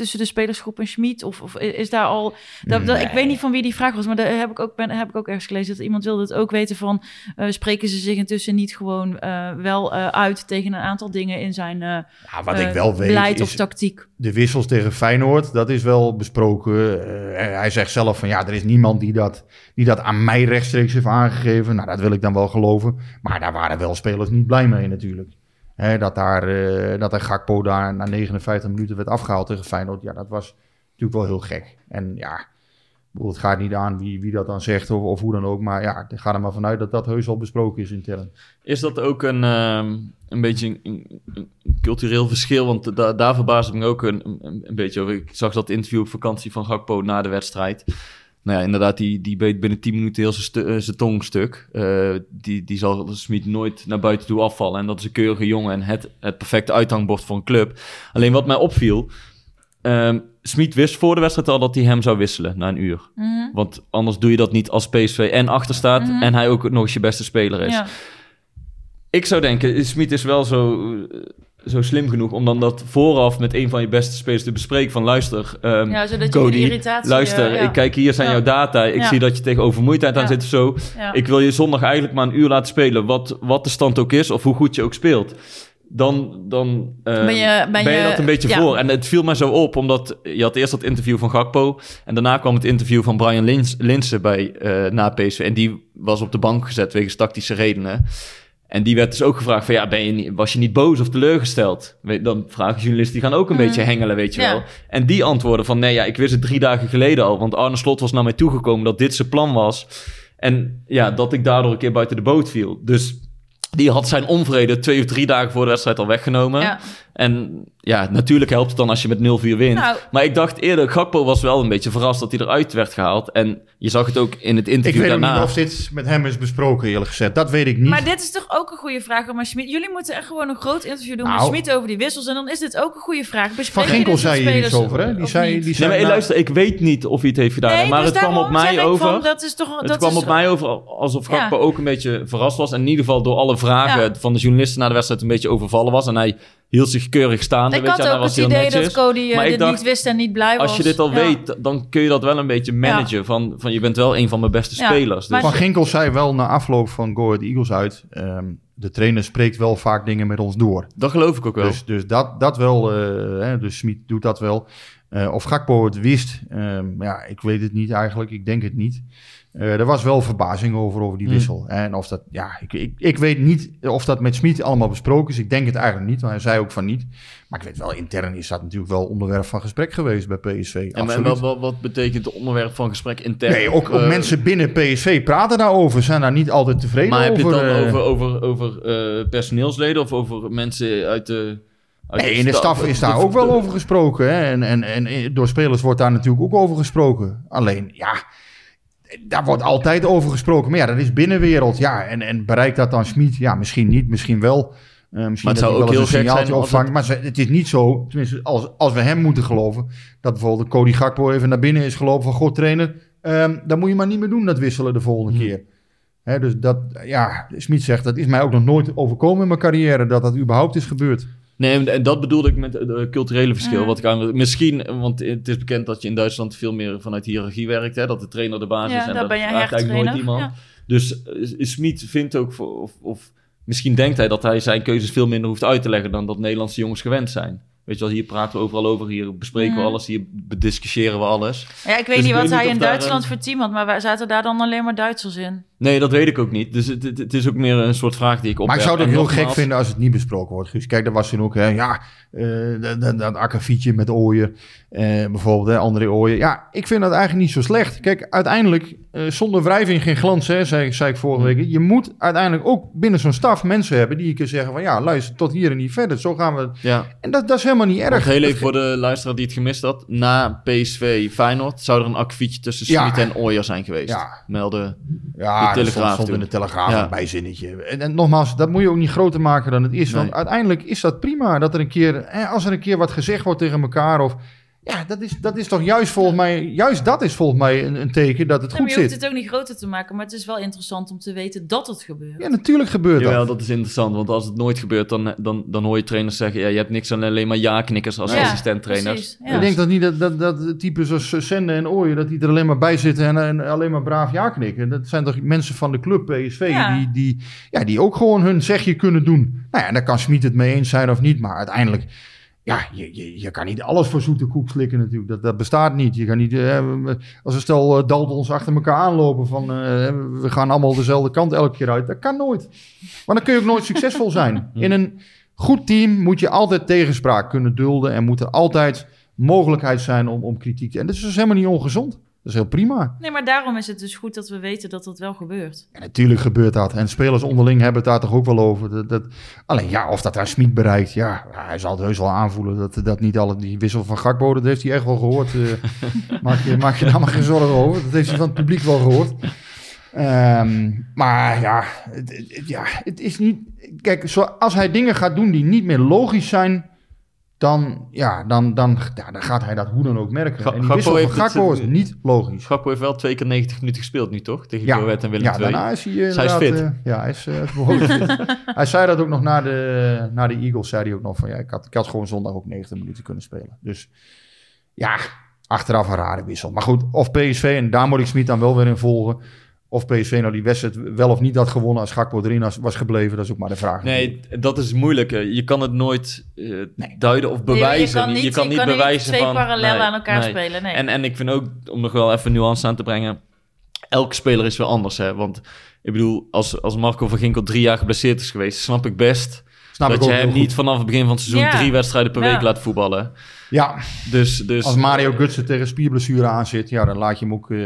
tussen de spelersgroep en Schmid? Of, of is daar al... Dat, dat- ik weet niet van wie die vraag was, maar daar heb ik ook, ben, heb ik ook ergens gelezen... dat iemand wilde het ook weten van... eh, spreken ze zich intussen niet gewoon eh, wel eh, uit tegen een aantal dingen in zijn Ja, wat ik wel weet beleid of is tactiek? de wissels tegen Feyenoord. Dat is wel besproken. Hij zegt zelf van ja, er is niemand die dat, die dat aan mij rechtstreeks heeft aangegeven. Nou, dat wil ik dan wel geloven. Maar daar waren wel spelers niet blij mee natuurlijk. Dat, daar, eh, dat er Gakpo daar na 59 minuten werd afgehaald tegen Feyenoord. Ja, dat was natuurlijk wel heel gek. En ja, het gaat niet aan wie, wie dat dan zegt of, of hoe dan ook. Maar ja, ga er maar vanuit dat dat heus al besproken is intern. Is dat ook een, ehm, een beetje een, een- een cultureel verschil? Want da daar verbaas ik me ook een, een, een beetje over. Ik zag dat interview op vakantie van Gakpo na de wedstrijd. Nou ja, inderdaad, die, die beet binnen 10 minuten heel zijn eh, tong stuk. Eh, die, die zal Smit nooit naar buiten toe afvallen. En dat is een keurige jongen en het, het perfecte uithangbord voor een club. Alleen wat mij opviel... ehm Smit wist voor de wedstrijd al dat hij hem zou wisselen na een uur. Mhm. Want anders doe je dat niet als PSV en achter staat... Mhm. en hij ook nog eens je beste speler is. Ja. Ik zou denken, Smit is wel zo, eh, zo slim genoeg om dan dat vooraf met een van je beste spelers te bespreken. Van luister, ehm, Ja, zodat je Cody, geen irritatie... luister, eh, ja. ik kijk hier zijn Ja. jouw data. Ik zie dat je tegen overmoeidheid aan zit of zo. Ik wil je zondag eigenlijk maar een uur laten spelen. Wat, wat de stand ook is of hoe goed je ook speelt. Dan, dan eh, Ben je- ben je- dat een beetje ja. voor. En het viel mij zo op, omdat je had eerst dat interview van Gakpo. En daarna kwam het interview van Brian Lins, Linsen bij, eh, na PSV. En die was op de bank gezet wegens tactische redenen. En die werd dus ook gevraagd van, ja, ben je niet, was je niet boos of teleurgesteld? Dan vragen journalisten, die gaan ook een Mhm. beetje hengelen, weet je Ja. wel. En die antwoorden van, nee, ja, ik wist het drie dagen geleden al. Want Arne Slot was naar mij toegekomen dat dit zijn plan was. En ja, dat ik daardoor een keer buiten de boot viel. Dus die had zijn onvrede twee of drie dagen voor de wedstrijd al weggenomen. Ja. En ja, natuurlijk helpt het dan als je met 0-4 wint. Nou. Maar ik dacht eerder, Gakpo was wel een beetje verrast dat hij eruit werd gehaald. En je zag het ook in het Ik interview weet ook daarna. niet of dit met hem is besproken, eerlijk gezegd. Dat weet ik niet. Maar dit is toch ook een goede vraag. Maar Schmid, jullie moeten echt gewoon een groot interview doen met Nou. Schmid over die wissels. En dan is dit ook een goede vraag. Van Bespreken Ginkel dit zei hier iets over, hè? Die zei, die zei Nee, maar nou, luister, ik weet niet of hij het heeft gedaan. Nee, maar dus het kwam op mij ik over. Van, dat is toch, het dat kwam is, op mij over alsof Ja. Gakpo ook een beetje verrast was. En in ieder geval door alle vragen Ja. van de journalisten na de wedstrijd een beetje overvallen was. En hij hield zich keurig staande. Ik weet je, had hij ook was het idee dat. Cody eh, Maar ik dit dacht, niet wist en niet blij was. Als je dit al Ja. weet, dan kun je dat wel een beetje managen. Van, van je bent wel een van mijn beste Ja, spelers. Dus, Van Ginkel zei wel na afloop van Go Ahead Eagles uit... ehm, de trainer spreekt wel vaak dingen met ons door. dat geloof ik ook wel. Dus, dus dat, dat wel, eh, hè, dus Smit doet dat wel. Eh, of Gakpo het wist, ehm, ja, ik weet het niet eigenlijk. Ik denk het niet. Eh, er was wel verbazing over, over die Hmm. wissel. En of dat, ja, ik, ik, ik weet niet of dat met Smit allemaal besproken is. Ik denk het eigenlijk niet, want hij zei ook van niet. Maar ik weet wel, intern is dat natuurlijk wel onderwerp van gesprek geweest bij PSV. en wat, wat, wat betekent het onderwerp van gesprek intern? Nee, ook, ook Eh, mensen binnen PSV praten daarover, zijn daar niet altijd tevreden Maar heb je over. het dan eh. over, over, over personeelsleden of over mensen uit de... Nee, in de staf is daar ook wel over gesproken. Hè? En, en, en door spelers wordt daar natuurlijk ook over gesproken. Alleen, ja, daar wordt altijd over gesproken. Maar ja, dat is binnenwereld. Ja, en, en bereikt dat dan Schmid? Ja, misschien niet, misschien wel. Eh, misschien Maar het zou ook heel een signaaltje opvangt. Maar het is niet zo, tenminste als, als we hem moeten geloven... dat bijvoorbeeld Cody Gakpo even naar binnen is gelopen van... God trainer, ehm dat moet je maar niet meer doen, dat wisselen de volgende Hm. keer. Hè, dus dat, ja, Smit zegt, dat is mij ook nog nooit overkomen in mijn carrière... dat dat überhaupt is gebeurd. Nee, en dat bedoelde ik met het culturele verschil. Wat ik aan, misschien, want het is bekend dat je in Duitsland veel meer vanuit hiërarchie werkt. Hè? Dat de trainer de basis Ja, is. En dat ben echt eigenlijk nooit iemand. Dus uh, Smit vindt ook, of, of misschien denkt hij dat hij zijn keuzes veel minder hoeft uit te leggen dan dat Nederlandse jongens gewend zijn. Weet je wel, hier praten we overal over, hier bespreken we Mm. alles, hier bediscussiëren we alles. Ja, ik weet Dus niet ik wat weet hij niet in Duitsland een- voor team had, maar wij zaten daar dan alleen maar Duitsers in. Nee, dat weet ik ook niet. Dus het, het, het is ook meer een soort vraag die ik op. Maar ik zou het heel gek vinden als het niet besproken wordt, Guus. Kijk, daar was toen ook, hè, ja, eh, dat, dat, akkefietje met Ooyen, eh, bijvoorbeeld, hè, André. Ja, ik vind dat eigenlijk niet zo slecht. Kijk, uiteindelijk, eh, zonder wrijving geen glans, hè, zei, zei ik vorige week. Je moet uiteindelijk ook binnen zo'n staf mensen hebben die je kunt zeggen van, ja, luister, tot hier en niet verder. Zo gaan we. Ja, En dat, dat is helemaal niet erg. Want heel even voor de luisteraar die het gemist had. Na PSV Feyenoord zou er een akkefietje tussen Ja. Smit en Ooyer zijn geweest. Ja. Melden. Ja, De Telegraaf stond, in de Telegraaf Ja. een bijzinnetje. En, en nogmaals, dat moet je ook niet groter maken dan het is. Want uiteindelijk is dat prima. Dat er een keer, eh, als er een keer wat gezegd wordt tegen elkaar. Of, ja, dat is, dat is toch juist volgens mij, juist dat is volgens mij een, een teken dat het Ja, goed je hoeft zit. het ook niet groter te maken, maar het is wel interessant om te weten dat het gebeurt. Ja, natuurlijk gebeurt Jawel, dat. dat is interessant. Want als het nooit gebeurt, dan, dan, dan hoor je trainers zeggen... Ja, je hebt niks aan alleen maar ja-knikkers als Ja, assistent-trainers. ja. Ik denk dat niet dat, dat, dat types zoals Sende en Ooyen, dat die er alleen maar bij zitten en, en alleen maar braaf ja knikken. Dat zijn toch mensen van de club PSV Ja. die, die, ja, die ook gewoon hun zegje kunnen doen. Nou ja, daar kan Smit het mee eens zijn of niet, maar uiteindelijk, ja, je, je, je kan niet alles voor zoete koek slikken natuurlijk. Dat, dat bestaat niet. Je kan niet, eh, als een stel eh, Daltons achter elkaar aanlopen van eh, we gaan allemaal dezelfde kant elke keer uit. Dat kan nooit. Maar dan kun je ook nooit succesvol zijn. In een goed team moet je altijd tegenspraak kunnen dulden en moet er altijd mogelijkheid zijn om, om kritiek te... En dat is dus helemaal niet ongezond. Dat is heel prima. Nee, maar daarom is het dus goed dat we weten dat dat wel gebeurt. En natuurlijk gebeurt dat. En spelers onderling hebben het daar toch ook wel over. Dat, dat, alleen ja, of dat daar Smit bereikt, ja, hij zal het heus wel aanvoelen. Dat, dat niet alle, die wissel van Gakbo, dat heeft hij echt wel gehoord. Eh, maak, je, maak je daar maar geen zorgen over. Dat heeft hij van het publiek wel gehoord. Ehm, maar ja het, ja, het is niet... Kijk, zo, als hij dingen gaat doen die niet meer logisch zijn... Dan, ja, dan, dan, ja, dan gaat hij dat hoe dan ook merken. Ga- en die Gakpo heeft Gakpo is niet logisch. Gakpo heeft wel twee keer 90 minuten gespeeld nu, toch? Tegen Ja, en Willem ja II. daarna is hij eh, Dus hij is inderdaad, fit. eh, ja, hij is, eh, behoorlijk fit. hij zei dat ook nog na de, na de Eagles, zei hij ook nog van ja, ik had, ik had gewoon zondag ook 90 minuten kunnen spelen. Dus ja, achteraf een rare wissel. Maar goed, of PSV, en daar moet ik Smit dan wel weer in volgen. Of PSV nou die wedstrijd wel of niet had gewonnen als Gakpo erin was, gebleven, dat is ook maar de vraag. Nee, dat is moeilijk. eh. Je kan het nooit eh, duiden of Nee, bewijzen. je kan niet, je kan niet niet bewijzen twee van... parallel nee, aan elkaar nee. spelen. Nee. En, en ik vind ook, om nog wel even nuance aan te brengen... Elke speler is weer anders, hè. Want ik bedoel, als, als Marco van Ginkel drie jaar geblesseerd is geweest... snap ik best Snap ik dat je hem niet vanaf het begin van het seizoen... Ja. drie wedstrijden per Ja. week laat voetballen. Ja, Dus, dus als Mario Gutsen tegen spierblessure aanzit, ja, dan laat je hem ook eh,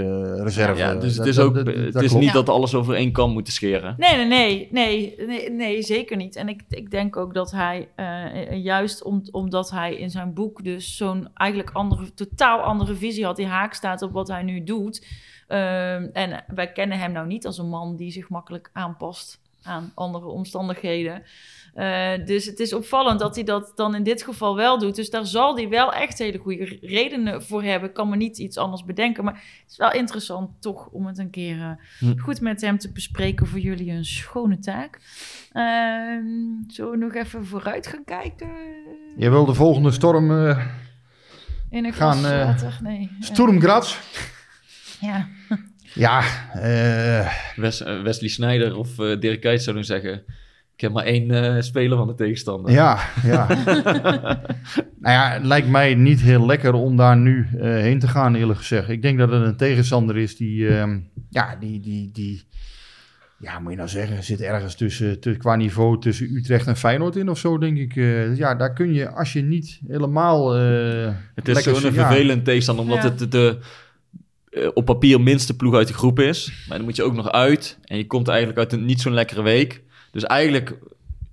reserve. Ja, dus Dat- het is dat- ook, dat- het is niet dat alles over één kam moeten scheren. Nee, nee, nee, nee, nee, nee, zeker niet. En ik, ik denk ook dat hij, eh, juist om, omdat hij in zijn boek dus zo'n eigenlijk andere, totaal andere visie had, die haak staat op wat hij nu doet. Ehm, en wij kennen hem nou niet als een man die zich makkelijk aanpast aan andere omstandigheden. Eh, dus het is opvallend dat hij dat dan in dit geval wel doet. Dus daar zal hij wel echt hele goede redenen voor hebben. Ik kan me niet iets anders bedenken. Maar het is wel interessant toch om het een keer eh, Hm. goed met hem te bespreken. Voor jullie een schone taak. Ehm, zullen we nog even vooruit gaan kijken? Je wil de volgende storm, eh In een gaan, water? Nee. Sturm Graz. Ja. Ja, Wes- Wesley Sneijder of Dirk Kuyt zouden zeggen... Ik heb maar één eh, speler van de tegenstander. Ja, ja. nou ja, het lijkt mij niet heel lekker om daar nu eh, heen te gaan, eerlijk gezegd. Ik denk dat het een tegenstander is die, ehm, ja, die, die, die, ja, moet je nou zeggen, zit ergens tussen, tu- qua niveau tussen Utrecht en Feyenoord in of zo, denk ik. Eh, ja, daar kun je, als je niet helemaal... eh, Het is ja, vervelend tegenstander, omdat Ja. het de op papier minste ploeg uit de groep is. Maar dan moet je ook nog uit. En je komt eigenlijk uit een niet zo'n lekkere week. Dus eigenlijk,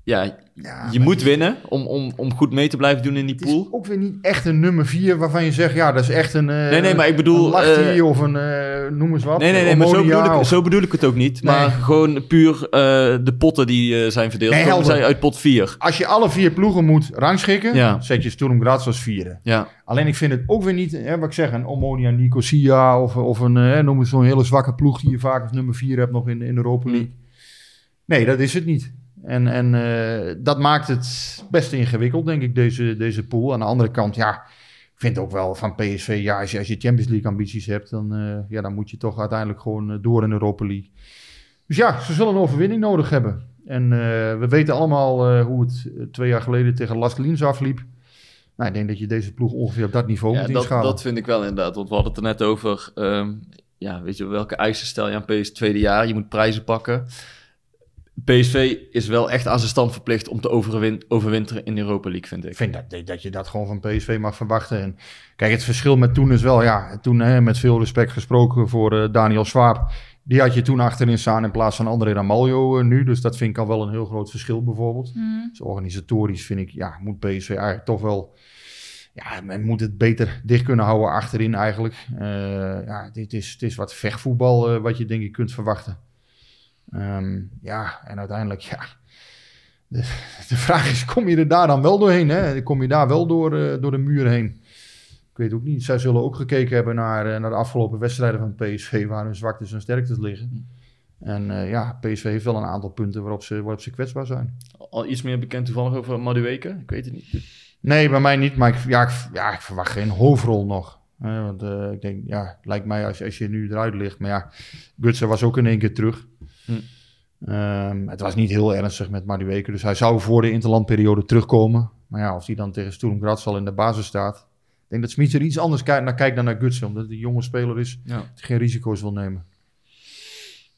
ja, ja, je moet winnen om, om, om goed mee te blijven doen in die Het is pool. ook weer niet echt een nummer vier waarvan je zegt, ja, dat is echt een... eh, Nee, nee, maar ik bedoel, Een eh, of een, eh, noem eens wat. Nee, nee, nee, maar zo bedoel, ik, of- zo bedoel ik het ook niet. Nee. Maar gewoon puur de potten die zijn verdeeld. Nee, komen helder. zij uit pot 4. Als je alle vier ploegen moet rangschikken, Ja. zet je Sturm Graz als vierde. Ja, Alleen ik vind het ook weer niet, hè, wat ik zeg, een Omonia Nicosia of, of een, eh, noem het zo'n hele zwakke ploeg die je vaak als nummer vier hebt nog in, in de Europa Mm. Nee, dat is het niet. En, en eh, dat maakt het best ingewikkeld, denk ik, deze, deze pool. Aan de andere kant, ja, ik vind ook wel van PSV, ja, als je, als je Champions League ambities hebt, dan, eh, ja, dan moet je toch uiteindelijk gewoon eh, door in Europa League. Dus ja, ze zullen een overwinning nodig hebben. En we weten allemaal hoe het twee jaar geleden tegen Las Liens afliep. Nou, ik denk dat je deze ploeg ongeveer op dat niveau ja moet dat, inschalen. dat vind ik wel inderdaad. Want we hadden het er net over. ehm, ja, weet je, welke eisen stel je aan PSV tweede jaar? Je moet prijzen pakken. PSV is wel echt aan zijn stand verplicht om te overwin- overwinteren in de Europa League, vind ik. Ik vind dat, dat je dat gewoon van PSV mag verwachten. En kijk, het verschil met toen is wel, ja, toen hè, met veel respect gesproken voor eh, Daniel Swaap. Die had je toen achterin staan in plaats van André Ramaljo eh, nu. Dus dat vind ik al wel een heel groot verschil bijvoorbeeld. Mhm. Dus organisatorisch vind ik, ja, moet PSV eigenlijk toch wel... Ja, men moet het beter dicht kunnen houden achterin eigenlijk. Eh, ja, dit is, het is wat vechtvoetbal eh, wat je denk ik kunt verwachten. Ehm, ja, en uiteindelijk, ja... De, de vraag is, kom je er daar dan wel doorheen? Hè? Kom je daar wel door, eh, door de muur heen? Ik weet ook niet. Zij zullen ook gekeken hebben naar, eh, naar de afgelopen wedstrijden van PSV... waar hun zwaktes en sterktes liggen. En eh, ja, PSV heeft wel een aantal punten waarop ze, waarop ze kwetsbaar zijn. Al iets meer bekend toevallig over Madueke? Ik weet het niet. Nee, bij mij niet. Maar ik, ja, ik, ja, ik verwacht geen hoofdrol nog. Eh, want ik denk, ja, lijkt mij als, als je nu eruit ligt. Maar ja, Gutsen was ook in één keer terug. Hm. Ehm, het was niet heel ernstig met Madueke. Dus hij zou voor de interlandperiode terugkomen. Maar ja, of hij dan tegen Sturm Graz al in de basis staat. Ik denk dat Smit er iets anders kijkt, naar kijkt dan naar Gutsen. Omdat hij een jonge speler is. Ja. die geen risico's wil nemen.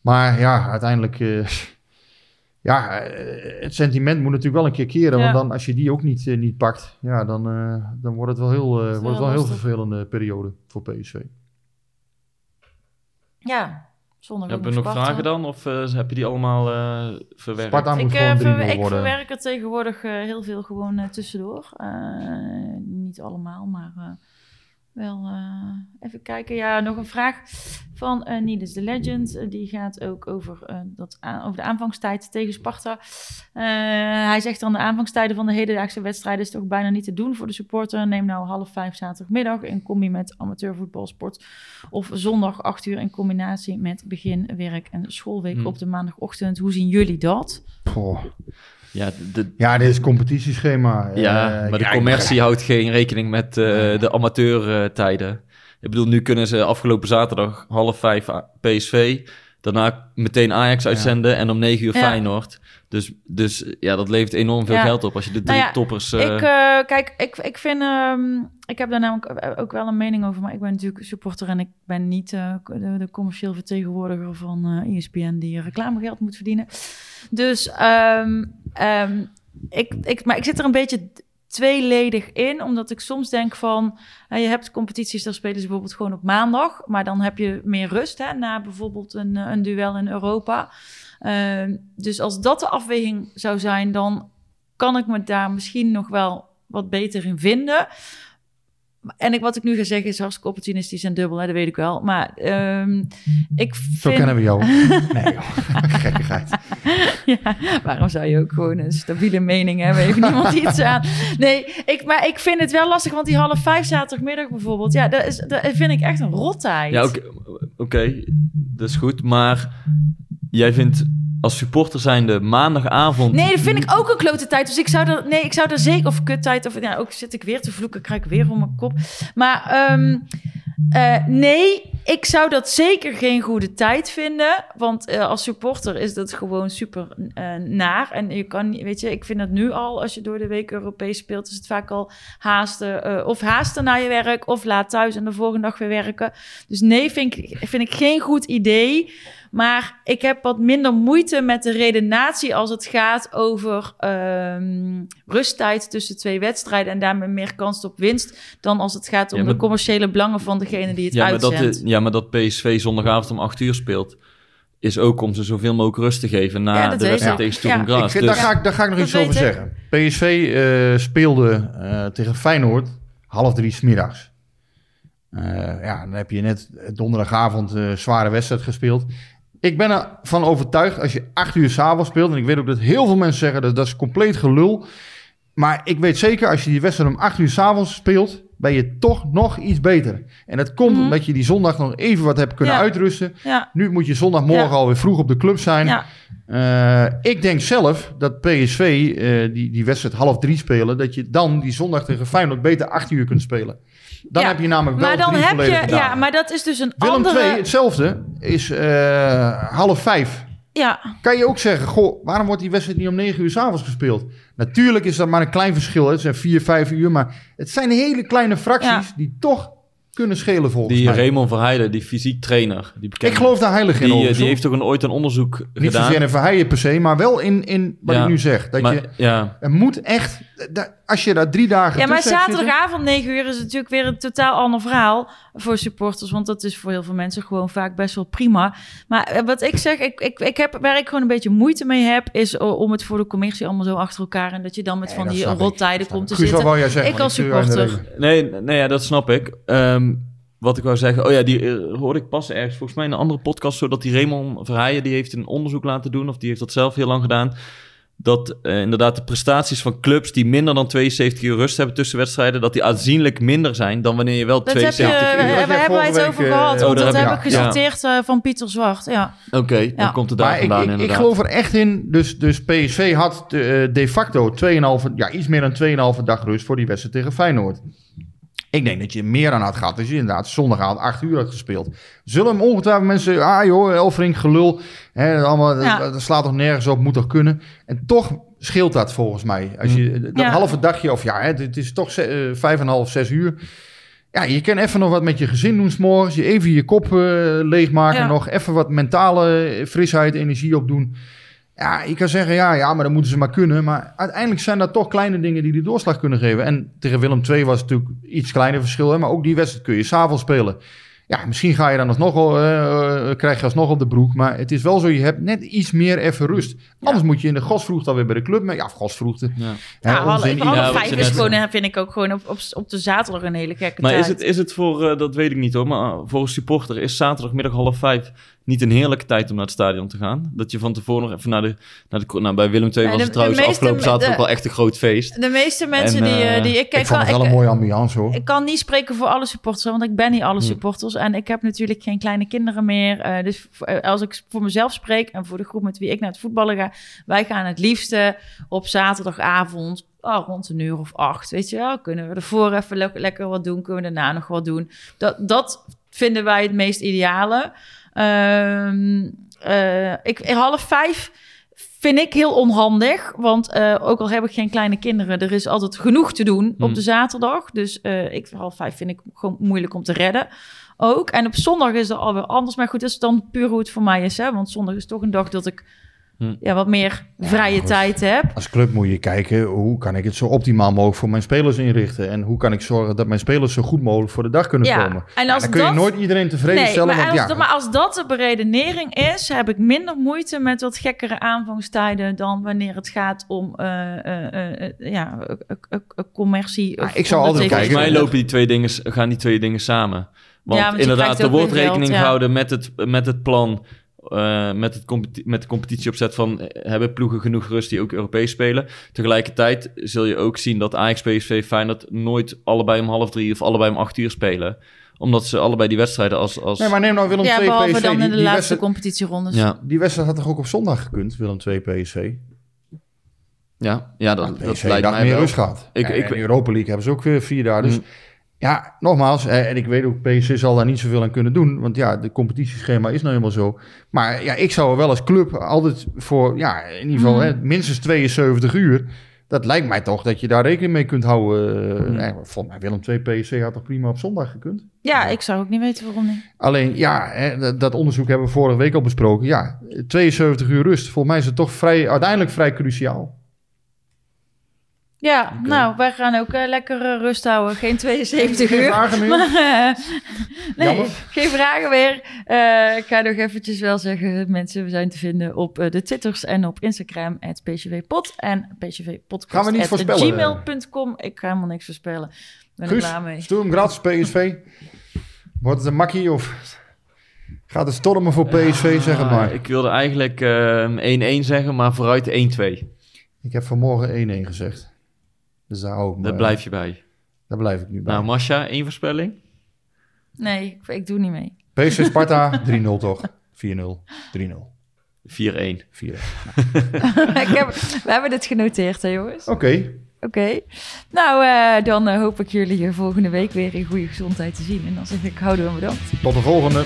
Maar ja, uiteindelijk... eh, ja, eh, het sentiment moet natuurlijk wel een keer keren. Ja. Want dan, als je die ook niet, eh, niet pakt, ja, dan, eh, dan wordt het wel heel, eh, wordt het wel wel een heel vervelende periode voor PSV. Ja, zonder Hebben we nog vragen dan? Of eh, heb je die allemaal eh, verwerkt? Sparta moet Ik, gewoon eh, 3-0 verwe- ik worden. verwerk er tegenwoordig heel veel gewoon tussendoor. Eh, niet allemaal, maar eh, wel eh, even kijken. Ja, nog een vraag van eh Niels de Legend. Eh, die gaat ook over, dat over de aanvangstijd tegen Sparta. Hij zegt dan de aanvangstijden van de hedendaagse wedstrijden is toch bijna niet te doen voor de supporter. Neem nou half vijf zaterdagmiddag in combi met amateurvoetbalsport. Of zondag acht uur in combinatie met begin, werk en schoolweek Hmm. op de maandagochtend. Hoe zien jullie dat? Ja, de, Ja, dit is competitieschema. ja Eh, maar de commercie houdt geen rekening met eh, de amateurtijden. Ik bedoel, nu kunnen ze afgelopen zaterdag half vijf PSV... Daarna meteen Ajax uitzenden en om negen uur Ja. Feyenoord. Dus, dus ja, dat levert enorm veel Ja. geld op als je de drie Nou ja, toppers... Ik, eh, kijk, ik, ik vind, ehm, ik heb daar namelijk ook wel een mening over, maar ik ben natuurlijk supporter en ik ben niet eh, de, de commercieel vertegenwoordiger van eh ESPN die reclamegeld moet verdienen. Dus, ehm, ehm, ik, ik, maar ik zit er een beetje tweeledig in, omdat ik soms denk van, je hebt competities, daar spelen ze bijvoorbeeld gewoon op maandag, maar dan heb je meer rust hè, na bijvoorbeeld een, eh, een duel in Europa. Ehm, dus als dat de afweging zou zijn, dan kan ik me daar misschien nog wel wat beter in vinden. En ik, wat ik nu ga zeggen is hartstikke opportunistisch en dubbel, hè, dat weet ik wel. Maar ehm, ik vind... Zo kennen we jou. nee, joh. gekkigheid. ja, waarom zou je ook gewoon een stabiele mening hebben? Heeft niemand iets aan? Nee, ik, maar ik vind het wel lastig, want die half vijf zaterdagmiddag bijvoorbeeld, ja, dat, is, dat vind ik echt een rottijd. Ja, oké, oké, dat is goed. Maar jij vindt als supporter zijnde maandagavond... Nee, dat vind ik ook een klote tijd. Dus ik zou er, nee, ik zou er zeker, of kuttijd, of ja, ook zit ik weer te vloeken, krijg ik weer om mijn kop. Maar ehm, eh, nee, ik zou dat zeker geen goede tijd vinden. Want eh, als supporter is dat gewoon super eh, naar. En je kan, niet- weet je, ik vind het nu al, als je door de week Europees speelt, is het vaak al haasten. of haasten naar je werk, of laat thuis en de volgende dag weer werken. Dus nee, vind ik, vind ik geen goed idee. Maar ik heb wat minder moeite met de redenatie als het gaat over ehm, rusttijd tussen twee wedstrijden en daarmee meer kans op winst dan als het gaat om Ja, maar- de commerciële belangen van degene die het ja, maar dat, uitzendt. ja, maar dat PSV zondagavond om 8 uur speelt... is ook om ze zoveel mogelijk rust te geven na Ja, de wedstrijd tegen Sturm Ja. Graz. Ik vind, Dus- daar, ga ik, daar ga ik nog Dat iets over ik. zeggen. PSV eh, speelde eh, tegen Feyenoord half drie smiddags. Eh ja, dan heb je net donderdagavond een zware wedstrijd gespeeld. Ik ben ervan overtuigd als je acht uur s'avonds speelt... en ik weet ook dat heel veel mensen zeggen dat dat is compleet gelul... maar ik weet zeker als je die wedstrijd om acht uur s'avonds speelt... ben je toch nog iets beter. En dat komt Mhm. omdat je die zondag nog even wat hebt kunnen Ja. uitrusten. Ja, Nu moet je zondagmorgen Ja. alweer vroeg op de club zijn... ja. Eh, ik denk zelf dat PSV eh, die, die wedstrijd half drie spelen, dat je dan die zondag tegen Feyenoord beter acht uur kunt spelen. Dan heb je namelijk wel maar dan heb volledige je, dagen. ja, maar dat is dus een Willem andere. II, hetzelfde, is eh, half vijf. Ja, Kan je ook zeggen, goh, waarom wordt die wedstrijd niet om negen uur s'avonds gespeeld? Natuurlijk is dat maar een klein verschil. hè. Het zijn vier, vijf uur, maar het zijn hele kleine fracties Ja. die toch kunnen schelen volgens Die mij. Raymond Verheijden, die fysiek trainer. Die bekende, ik geloof daar heilig in. die, eh, die heeft toch een, ooit een onderzoek Niet gedaan. zozeer in Verheijen per se, maar wel in, in wat Ja. ik nu zeg. Dat maar, je, ja, er moet echt, da- als je daar drie dagen ja maar zaterdagavond 9 uur is natuurlijk weer een totaal ander verhaal voor supporters. Want dat is voor heel veel mensen gewoon vaak best wel prima. Maar eh, wat ik zeg, ik, ik, ik heb, waar ik gewoon een beetje moeite mee heb, is o- om het voor de commercie allemaal zo achter elkaar. En dat je dan met Nee, van die rottijden komt te Guus, wat zitten. wou jij zeggen? Ik als supporter. nee, nee ja, dat snap ik. Ehm, wat ik wou zeggen, oh ja, die eh, hoorde ik pas ergens volgens mij in een andere podcast, zodat die Raymond Verheijen, die heeft een onderzoek laten doen, of die heeft dat zelf heel lang gedaan, dat eh, inderdaad de prestaties van clubs die minder dan 72 uur rust hebben tussen wedstrijden, dat die aanzienlijk minder zijn dan wanneer je wel Dat heb je, 72 we uur... Dat hebben wij het over gehad. eh, want oh, dat daar heb ik ja. geciteerd eh, van Pieter Zwart. Ja. Oké, Ja. dan komt het daar Maar ik, vandaan ik, ik inderdaad. geloof er echt in. Dus, dus PSV had de, de facto 2,5, ja, iets meer dan 2,5 dag rust voor die wedstrijd tegen Feyenoord. Ik denk dat je meer aan had gehad als je inderdaad zondagavond 8 uur had gespeeld. Zullen hem ongetwijfeld mensen ah joh, Elfrink, gelul. Hè, allemaal, Ja. dat, dat slaat toch nergens op, moet toch kunnen. En toch scheelt dat volgens mij. Als je dat Ja. halve dagje, of ja, hè, het is toch eh, vijf en half, zes uur. Ja, je kan even nog wat met je gezin doen s'morgens. Je even je kop eh, leegmaken. Ja. Nog even wat mentale frisheid, energie opdoen. Ja, je kan zeggen, ja, ja, maar dan moeten ze maar kunnen. Maar uiteindelijk zijn dat toch kleine dingen die de doorslag kunnen geven. En tegen Willem II was het natuurlijk iets kleiner verschil. Hè? Maar ook die wedstrijd kun je s'avonds spelen. Ja, misschien ga je dan alsnog, eh, eh, krijg je alsnog op de broek. Maar het is wel zo, je hebt net iets meer even rust. Anders moet je in de godsvroegte alweer bij de club. mee. Ja, of godsvroegte. Ja. Ja, Ja, half, vijf is gewoon, vind ik ook gewoon op, op, op de zaterdag een hele gekke Maar tijd. is het, is het voor, eh, dat weet ik niet hoor, maar voor een supporter is zaterdagmiddag half vijf niet een heerlijke tijd om naar het stadion te gaan? Dat je van tevoren nog even naar de, naar de nou, bij Willem II Ja, was de- het trouwens meeste- afgelopen zaterdag ook wel echt een groot feest. De meeste mensen En, die, eh, eh, die ik kijk Ik vond het wel- ik- een mooie ambiance hoor. Ik kan niet spreken voor alle supporters, want ik ben niet alle Hm. supporters. En ik heb natuurlijk geen kleine kinderen meer. Eh, dus als ik voor mezelf spreek en voor de groep met wie ik naar het voetballen ga, wij gaan het liefste op zaterdagavond oh, rond een uur of acht. Weet je wel, kunnen we ervoor even le- lekker wat doen, kunnen we daarna nog wat doen. Dat, dat vinden wij het meest ideale. Ehm, eh, ik, half vijf vind ik heel onhandig. Want eh, ook al heb ik geen kleine kinderen, er is altijd genoeg te doen op Hmm. de zaterdag. Dus eh, ik, half vijf vind ik gewoon moeilijk om te redden. Ook. En op zondag is het alweer anders. Maar goed, dat is dan puur hoe het voor mij is. Hè? Want zondag is toch een dag dat ik Hmm. ja, wat meer vrije tijd heb. Als club moet je kijken, hoe kan ik het zo optimaal mogelijk voor mijn spelers inrichten? En hoe kan ik zorgen dat mijn spelers zo goed mogelijk voor de dag kunnen Ja, komen? en Ja, als dan kun je dat- nooit iedereen tevreden Nee, stellen. maar want als, ja, maar als dat de beredenering is, heb ik minder moeite met wat gekkere aanvangstijden dan wanneer het gaat om eh, eh, eh, ja, eh, commercie. Ik zou altijd kijken- Volgens mij lopen die twee dingen, gaan die twee dingen samen. Want, Ja, want je inderdaad, krijgt er ook wordt weer geld, rekening ja. gehouden met, het, met het plan, eh, met, het competi- met de competitieopzet van eh, hebben ploegen genoeg rust die ook Europees spelen. Tegelijkertijd zul je ook zien dat Ajax, PSV, Feyenoord nooit allebei om half drie of allebei om acht uur spelen. Omdat ze allebei die wedstrijden als... als Nee, maar neem nou Willem Ja, 2 behalve PSV. dan die, in de die laatste wedstrijd, competitierondes. ja, die wedstrijd had toch ook op zondag gekund, Willem 2 PSV? ja, ja, dat, PSV dat lijkt mij meer wel. rust gehad. Ik- Ja, ik- en Europa League hebben ze ook weer vier dagen. Dus Mm. Ja, nogmaals, eh, en ik weet ook, PSV zal daar niet zoveel aan kunnen doen. Want ja, de competitieschema is nou helemaal zo. Maar ja, ik zou er wel als club altijd voor, ja, in ieder geval Mm. hè, minstens 72 uur. Dat lijkt mij toch dat je daar rekening mee kunt houden. Mm. Eh, Volgens mij Willem 2 PSV had toch prima op zondag gekund? Ja, ik zou ook niet weten waarom niet. Alleen, ja, hè, dat, dat onderzoek hebben we vorige week al besproken. Ja, 72 uur rust. Volgens mij is het toch vrij, uiteindelijk vrij cruciaal. Ja, nou, wij gaan ook eh, lekker eh, rust houden. Geen 72 Geen uur. vragen meer? Maar, eh, nee, Jammer. geen vragen meer. Eh, ik ga nog eventjes wel zeggen, mensen, we zijn te vinden op de Twitters en op Instagram, het PCVpod en pcvpodcast. Gaan we niet voorspellen? gmail.com. Ik ga helemaal niks voorspellen. Ben ik Guus, klaar mee. Sturm Graz, PSV. Wordt het een makkie of gaat het stormen voor PSV, zeg het maar. Ik wilde eigenlijk ehm, 1-1 zeggen, maar vooruit 1-2. Ik heb vanmorgen 1-1 gezegd. Dus daar, hou ik me- Daar blijf je bij. daar blijf ik nu bij. Nou, Masha, één voorspelling? Nee, ik, ik doe niet mee. PSV Sparta, 3-0 toch? 4-0, 3-0, 4-1. 4 ik heb, we hebben dit genoteerd, hè jongens? Oké, Oké. Nou, eh, dan eh, hoop ik jullie hier volgende week weer in goede gezondheid te zien. En dan zeg ik, houden we bedankt. tot de volgende.